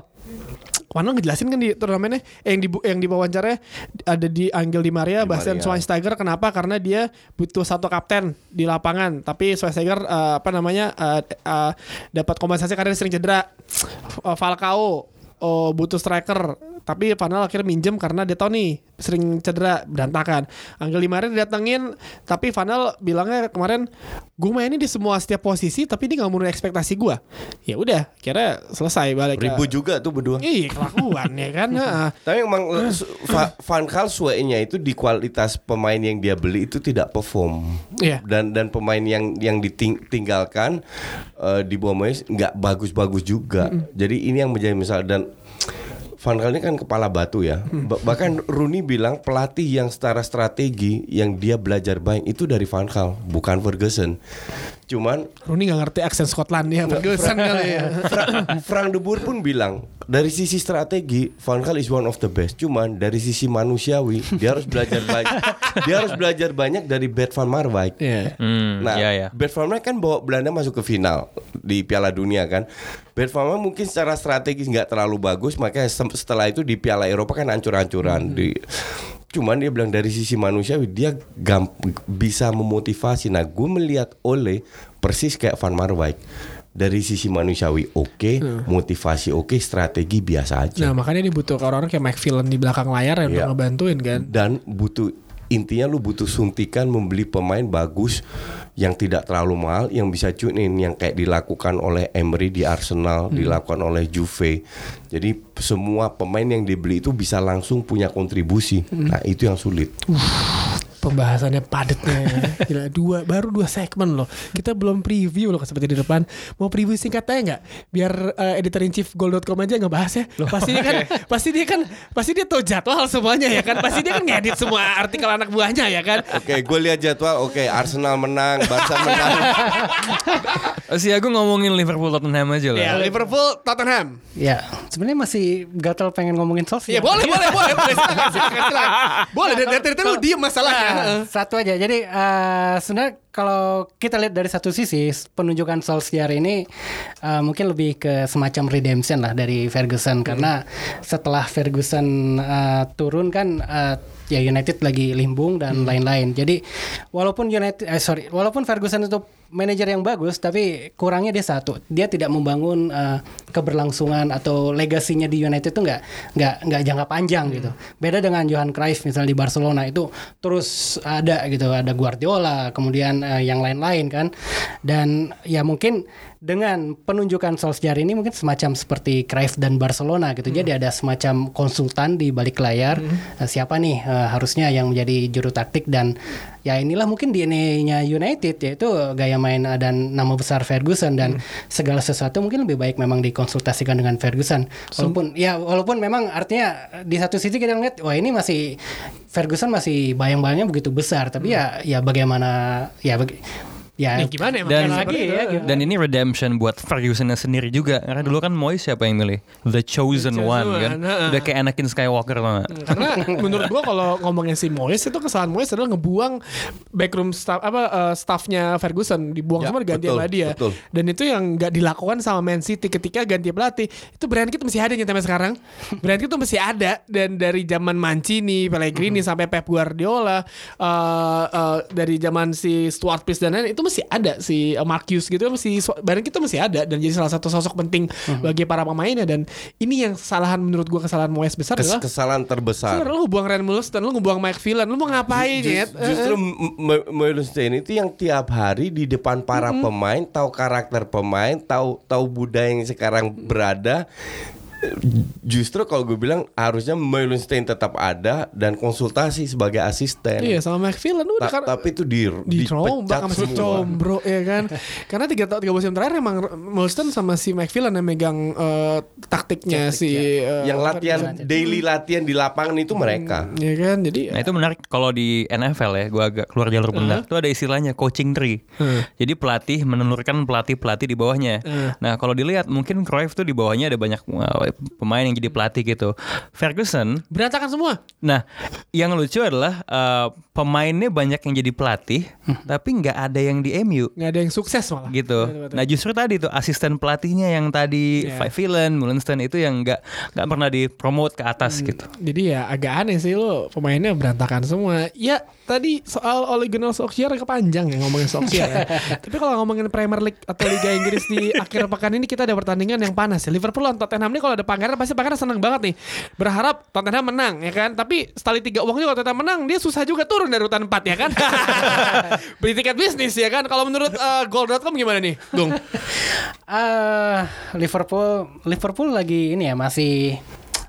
Van Hal ngejelasin kan di turnamennya eh, yang di yang di wawancaranya ada di Angel Di Maria, Di Bastian Maria. Schweinsteiger kenapa? Karena dia butuh satu kapten di lapangan, tapi Schweinsteiger eh, apa namanya eh, eh, dapat kompensasi karena dia sering cedera. Eh, Falcao oh, butuh striker, tapi Van Hal akhirnya minjem karena dia tahu nih sering cedera berantakan. Angel Di Maria didatengin, tapi Van Hal bilangnya kemarin gue mainin di semua setiap posisi, tapi dia nggak memenuhi ekspektasi gue. Ya udah, kira selesai balik. ke- Ribut juga tuh berdua. Iya kelakuan ya kan. (laughs) Heeh. Tapi emang eh, Van Gaal suainya itu di kualitas pemain yang dia beli itu tidak perform. Iya. Dan dan pemain yang yang ditinggalkan eh, di bawah nggak bagus-bagus juga. Jadi ini yang menjadi misal dan Van Gaal ini kan kepala batu ya. Ba- bahkan Rooney bilang pelatih yang secara strategi yang dia belajar banyak itu dari Van Gaal, bukan Ferguson. Cuman Rooney nggak ngerti aksen Skotlandia Ferguson kali ya. Fra- Frank de Boer pun bilang dari sisi strategi Van Gaal is one of the best. Cuman dari sisi manusiawi dia harus belajar banyak. dia harus belajar banyak dari Bert van Marwijk. Iya. Hmm, Nah, iya ya. Bert van Marwijk kan bawa Belanda masuk ke final di Piala Dunia kan. Bert van Marwijk mungkin secara strategis nggak terlalu bagus, makanya setelah itu di Piala Eropa kan hancur-hancuran. Di, cuman dia bilang dari sisi manusiawi dia gamp- bisa memotivasi. Nah, gue melihat oleh persis kayak Van Marwijk. Dari sisi manusiawi oke, motivasi oke, strategi biasa aja. Nah makanya dibutuhkan orang-orang kayak Mike Villan di belakang layar yang untuk ngebantuin kan. dan butuh intinya lu butuh suntikan membeli pemain bagus yang tidak terlalu mahal yang bisa tune in yang kayak dilakukan oleh Emery di Arsenal, dilakukan oleh Juve. Jadi semua pemain yang dibeli itu bisa langsung punya kontribusi. Nah, itu yang sulit. Pembahasannya padatnya. (laughs) Gila dua Baru dua segmen loh. Kita belum preview loh Seperti di depan. Mau preview singkat aja nggak? Biar eh, editor in chief goal.com aja ngebahas ya. Pasti dia kan Pasti dia kan Pasti dia tahu jadwal semuanya ya kan? Pasti dia kan ngedit semua artikel anak buahnya ya kan? Oke, gue lihat jadwal. Oke, Arsenal menang, Barca menang. (laughs) Si aku ngomongin Liverpool Tottenham aja lah. Ya Liverpool Tottenham. Ya, sebenarnya masih gatal pengen ngomongin Ya Solskjaer. boleh boleh boleh. (laughs) Boleh silakan, silakan, silakan. Boleh dari tadi lu diem masalahnya satu aja. Jadi eh, sebenarnya kalau kita lihat dari satu sisi penunjukan Solskjaer ini eh, mungkin lebih ke semacam redemption lah dari Ferguson karena setelah Ferguson eh, turun kan eh, ya United lagi limbung dan lain-lain. Jadi walaupun United eh sorry, walaupun Ferguson itu manajer yang bagus tapi kurangnya dia satu, dia tidak membangun eh, keberlangsungan atau legasinya di United itu nggak nggak nggak jangka panjang gitu. Beda dengan Johan Cruyff misalnya di Barcelona itu terus ada gitu, ada Guardiola, kemudian eh, yang lain-lain kan. Dan ya mungkin dengan penunjukan Solskjaer ini mungkin semacam seperti Cruyff dan Barcelona gitu. Jadi ada semacam konsultan di balik layar Eh, siapa nih eh, harusnya yang menjadi juru taktik dan ya inilah mungkin DNA-nya United yaitu gaya main eh, dan nama besar Ferguson. Dan segala sesuatu mungkin lebih baik memang dikonsultasikan dengan Ferguson. Walaupun ya walaupun memang artinya eh, di satu sisi kita ngeliat wah ini masih Ferguson masih bayang-bayangnya begitu besar. Tapi ya ya bagaimana ya bagi, ya, Ya gimana ya Dan lagi ya, itu. gitu. Dan ini redemption buat Ferguson sendiri juga Karena dulu kan Moyes siapa yang milih The Chosen, The Chosen One kan One, heeh. Udah kayak Anakin Skywalker tau gak? Karena menurut gua kalau ngomongin si Moyes itu kesalahan Moyes adalah ngebuang backroom staff apa eh, staffnya Ferguson dibuang Ya, semua diganti betul, sama dia. betul. Dan itu yang nggak dilakukan sama Man City ketika ganti pelatih. Itu brand kita masih ada nyata sampai sekarang. Brand itu masih ada dan dari zaman Mancini, Pellegrini sampai Pep Guardiola eh, eh, dari zaman si Stuart Pearce dan lain itu masih ada si eh, Marcus gitu masih brand kita masih ada dan jadi salah satu sosok penting bagi para pemainnya dan ini yang kesalahan menurut gua kesalahan Moyes besar Kes- adalah kesalahan terbesar. Lu buang Ryan Mulston, lu ngebuang Mike Villan, lu mau ngapain Ju- Nyet? Justru Meulensteen itu yang tiap hari di depan para pemain tahu karakter pemain, tahu tahu budaya yang sekarang berada. Justru kalau gue bilang harusnya Meulensteen tetap ada dan konsultasi sebagai asisten. Iya sama Mike Villan udah Ta- kan tapi itu di dicombak dipecat sama si semua. Combro ya kan. (laughs) Karena tiga tahun tiga musim terakhir emang Mulston sama si Mike Villan yang megang eh, taktiknya si eh, Yang latihan daily latihan di lapangan itu mereka. ya kan. Jadi Nah itu menarik kalau di NFL ya, gue agak keluar jalur bendak. Itu ada istilahnya coaching tree. Jadi pelatih menelurkan pelatih-pelatih di bawahnya. Nah kalau dilihat mungkin Cruyff tuh di bawahnya ada banyak uh, pemain yang jadi pelatih gitu. Ferguson, berantakan semua. nah yang lucu adalah uh, pemainnya banyak yang jadi pelatih, tapi nggak ada yang di MU nggak ada yang sukses malah. gitu. Nah justru tadi tuh asisten pelatihnya yang tadi Iya. Five Villain, Mullenstein itu yang nggak nggak pernah dipromote ke atas gitu. Jadi ya agak aneh sih lo pemainnya berantakan semua. Ya tadi soal Ole Gunnar Solskjaer kepanjang ya ngomongin Solskjaer. ya. (laughs) Tapi kalau ngomongin Premier League atau Liga Inggris di (laughs) akhir pekan ini kita ada pertandingan yang panas ya. Liverpool lawan Tottenham ini kalau ada pangeran pasti pangeran senang banget nih. Berharap Tottenham menang ya kan. Tapi sekali tiga uang juga kalau Tottenham menang dia susah juga turun dari urutan 4 ya kan. (laughs) Beli tiket bisnis ya kan. Kalau menurut eh, goal.com gimana nih, Gung? Eh, Liverpool Liverpool lagi ini ya masih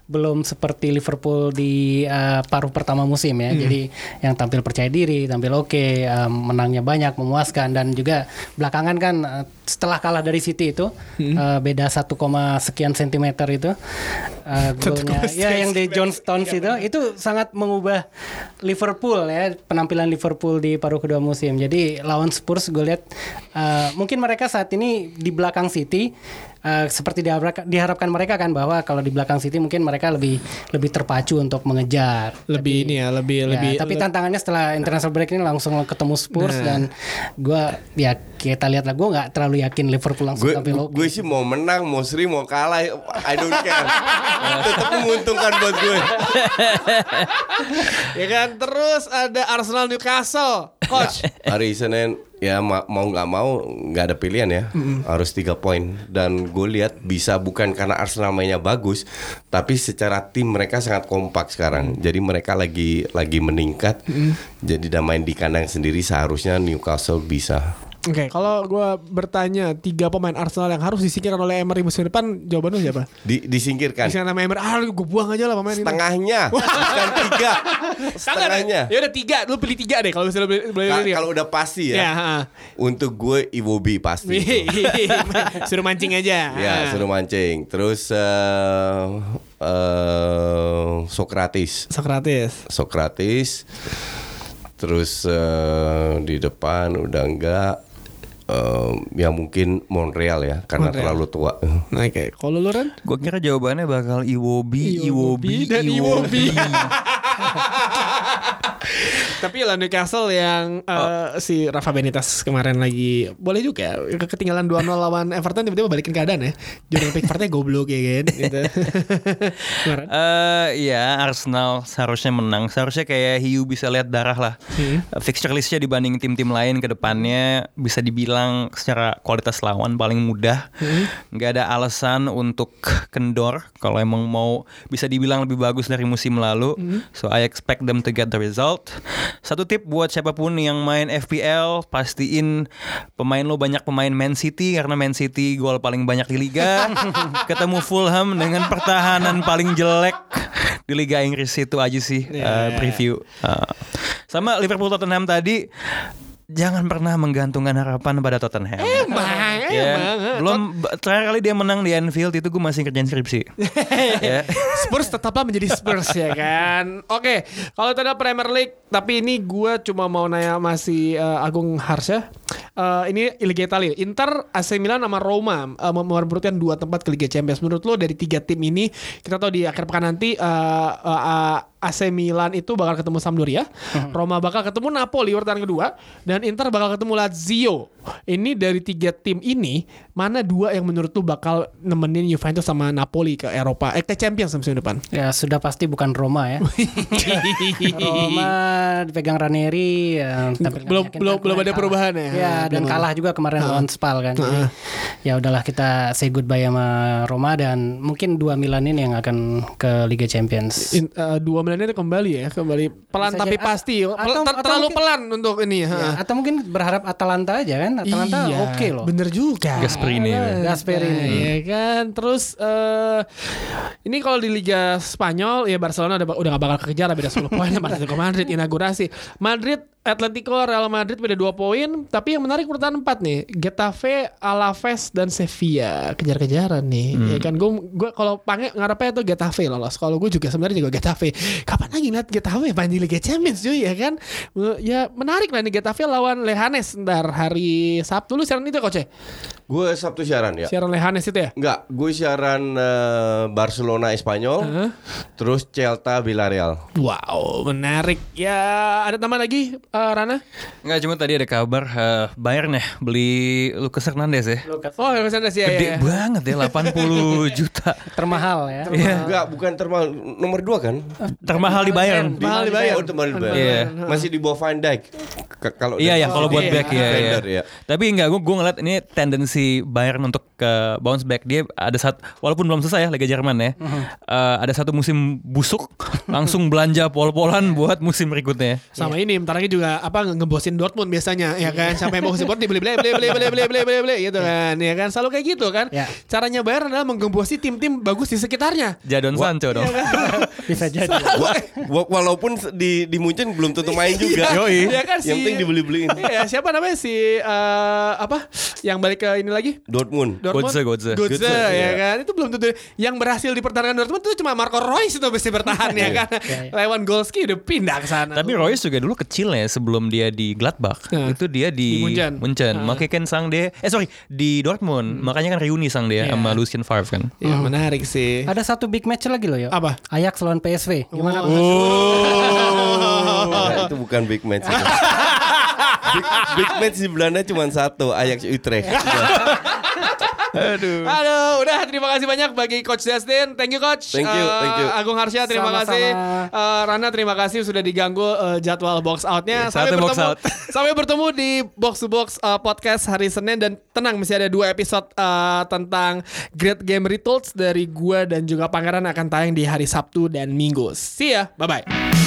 belum seperti Liverpool di eh, paruh pertama musim ya. Jadi yang tampil percaya diri, tampil oke, eh, menangnya banyak, memuaskan dan juga belakangan kan eh, setelah kalah dari City itu Hmm. eh, beda 1, sekian sentimeter itu eh, golnya ya yang di John Stones itu itu sangat mengubah Liverpool ya penampilan Liverpool di paruh kedua musim. Jadi lawan Spurs gue lihat eh, mungkin mereka saat ini di belakang City eh, seperti diharapkan, diharapkan mereka kan bahwa kalau di belakang City mungkin mereka lebih lebih terpacu untuk mengejar. lebih ini ya lebih Ya, lebih tapi tantangannya setelah international break ini langsung ketemu Spurs dan gue ya kita lihat lah gue nggak terlalu yakin Liverpool langsung Gue tampil oke. gue sih mau menang, mau seri, mau kalah, I don't care. (laughs) Tetap menguntungkan buat gue. (laughs) ya kan terus ada Arsenal Newcastle coach Hari Senin ya ma- mau nggak mau nggak ada pilihan ya. Harus tiga poin. Dan gue lihat bisa bukan karena Arsenal mainnya bagus tapi secara tim mereka sangat kompak sekarang. Jadi mereka lagi lagi meningkat. Jadi dan main di kandang sendiri seharusnya Newcastle bisa Oke, kalau gue bertanya tiga pemain Arsenal yang harus disingkirkan oleh Emery musim depan, jawaban lu siapa? di, disingkirkan Disingkirkan nama Emery, ah gue buang aja lah pemain ini. setengahnya (laughs) bukan tiga setengahnya Ya udah tiga, lu pilih tiga deh kalau misalnya boleh Ka- pilih. kalau udah pasti ya, ya ha. untuk gue Iwobi pasti (laughs) suruh mancing aja. Ya, suruh mancing. Terus eh eh, Sokratis. Sokrates. Sokratis. Terus eh, di depan udah enggak eh, ya mungkin Montreal ya karena Montreal. terlalu tua. (laughs) Nah, Oke, kalau lu Ren? Gue kira jawabannya bakal Iwobi, Iwobi, dan Iwobi. Iwobi. (laughs) Tapi lah Newcastle yang eh, si Rafa Benitez kemarin lagi boleh juga ketinggalan 2-0 lawan Everton tiba-tiba balikin keadaan ya. Jordan Pickfordnya goblok ya kan (laughs) gitu. Eh ya Arsenal seharusnya menang. Seharusnya kayak Hiu bisa lihat darah lah. Hmm. Eh, Fixture listnya dibanding tim-tim lain ke depannya bisa dibilang secara kualitas lawan paling mudah. Hmm. Nggak ada alasan untuk kendor kalau emang mau bisa dibilang lebih bagus dari musim lalu. Hmm. So I expect them to get the result. Satu tip buat siapa pun yang main FPL pastiin pemain lo banyak pemain Man City karena Man City gol paling banyak di liga. (laughs) Ketemu Fulham dengan pertahanan paling jelek di Liga Inggris itu aja sih uh, preview. Uh, sama Liverpool Tottenham tadi jangan pernah menggantungkan harapan pada Tottenham. Emang, Ya, emang. belum terakhir kali dia menang di Anfield itu gue masih kerjain skripsi. (laughs) ya. Spurs tetaplah menjadi Spurs ya kan. Oke, kalau itu ada Premier League, tapi ini gue cuma mau nanya masih eh, Agung Harsha. Eh, ini Liga Italia. Inter, AC Milan sama Roma uh, merebutkan dua tempat ke Liga Champions. Menurut lo dari tiga tim ini, kita tahu di akhir pekan nanti eh, eh, AC Milan itu bakal ketemu Sampdoria, Roma bakal ketemu Napoli urutan kedua, dan Inter bakal ketemu Lazio. Ini dari tiga tim ini, mana dua yang menurut lo bakal nemenin Juventus sama Napoli ke Eropa, eh ke Champions musim depan? Ya sudah pasti bukan Roma ya. (laughs) Roma dipegang Ranieri ya, Belum- belum- belum kemarin ada perubahan ya? Ya dan kalah juga kemarin lawan Spal kan. Jadi, ya udahlah kita say goodbye sama Roma dan mungkin dua Milan ini yang akan ke Liga Champions. In- eh, dua Milan itu kembali ya, kembali pelan Bisa tapi jadi- pasti. atau- Pel- ter- atau terlalu mungkin- pelan untuk ini. Ya, atau mungkin berharap Atalanta aja kan? Atalanta Iya, oke loh. Bener juga. Gasperini. Gasperini. Iya kan. Terus eh ini kalau di Liga Spanyol ya Barcelona udah udah gak bakal kejar beda 10 poin sama Atletico Madrid inaugurasi. Madrid Atletico Real Madrid beda 2 poin, tapi yang menarik urutan 4 nih. Getafe, Alaves dan Sevilla kejar-kejaran nih. Hmm. Ya kan gue gua kalau pange ngarepnya tuh Getafe lolos. Kalau gue juga sebenarnya juga Getafe. Kapan lagi ngeliat Getafe main di Liga Champions cuy ya kan? Ya menarik lah nih Getafe lawan Lehanes ntar hari Sabtu lu siaran itu coach? Gue Sabtu siaran ya. Siaran Lehanes itu ya? Enggak, gue siaran eh, Barcelona Espanyol, terus Celta Villarreal. Wow, menarik. Ya, ada tambah lagi eh, Rana? Nggak cuma tadi ada kabar eh, Bayern ya beli Lucas Hernandez ya. Oh, yang ke sana sih ya. Gede ya, ya. banget ya 80 (laughs) juta. Termahal ya. Enggak, bukan termal nomor dua kan? Termahal di Bayern. Mahal dibayar. Oh, termal dibayar. Iya. Masih di bawah Van Dijk. Kalau Iya ya kalau buat back ya, ya. ya. Tapi enggak gue ngeliat ini tendensi Bayern untuk ke bounce back dia ada saat walaupun belum selesai ya Liga Jerman ya. Uh-huh. eh, ada satu musim busuk langsung belanja pol-polan buat musim berikutnya. Sama ini bentar lagi juga juga apa nge- ngebosin Dortmund biasanya ya kan sampai mau support dibeli beli beli beli beli beli beli beli beli gitu kan ya kan selalu kayak gitu kan Ya. caranya Bayern adalah menggembosi tim-tim bagus di sekitarnya Jadon Sancho dong. (laughs) Bisa jadi. Wa- wa- walaupun di di Munchen belum tentu main juga. Yoi. Ya kan, Yang si- penting dibeli-beliin. Iya, siapa namanya si eh, apa yang balik ke ini lagi? Dortmund. Dortmund. Götze. Götze, Götze, ya iya. kan. Itu belum tentu yang berhasil dipertahankan Dortmund itu cuma Marco Reus itu bisa bertahan ya kan. Lewandowski udah pindah ke sana. Tapi Royce juga dulu kecil ya sebelum dia di Gladbach. Nah. Itu dia Di di, Munchen. Munchen. Ah. Makanya kan sang dia eh sorry di Dortmund. Makanya kan reuni sang dia Iya. sama Lucien Favre kan. Ya, menarik sih. Ada satu big match lagi loh yo. Apa? Ajax lawan PSV. Gimana? Nah, itu bukan big match. (laughs) big, big match di Belanda cuma satu, Ajax Utrecht. (laughs) Aduh. Aduh, udah terima kasih banyak bagi Coach Justin. Thank you Coach. Thank you, Eh, thank you. Agung Harsya terima Sama-sama. kasih. Eh, Rana terima kasih sudah diganggu eh, jadwal box outnya. Sampai Satu box bertemu. out. (laughs) sampai bertemu di box to box eh, podcast hari Senin dan tenang masih ada dua episode eh, tentang Great Game Results dari gua dan juga Pangeran akan tayang di hari Sabtu dan Minggu. See ya. Bye bye.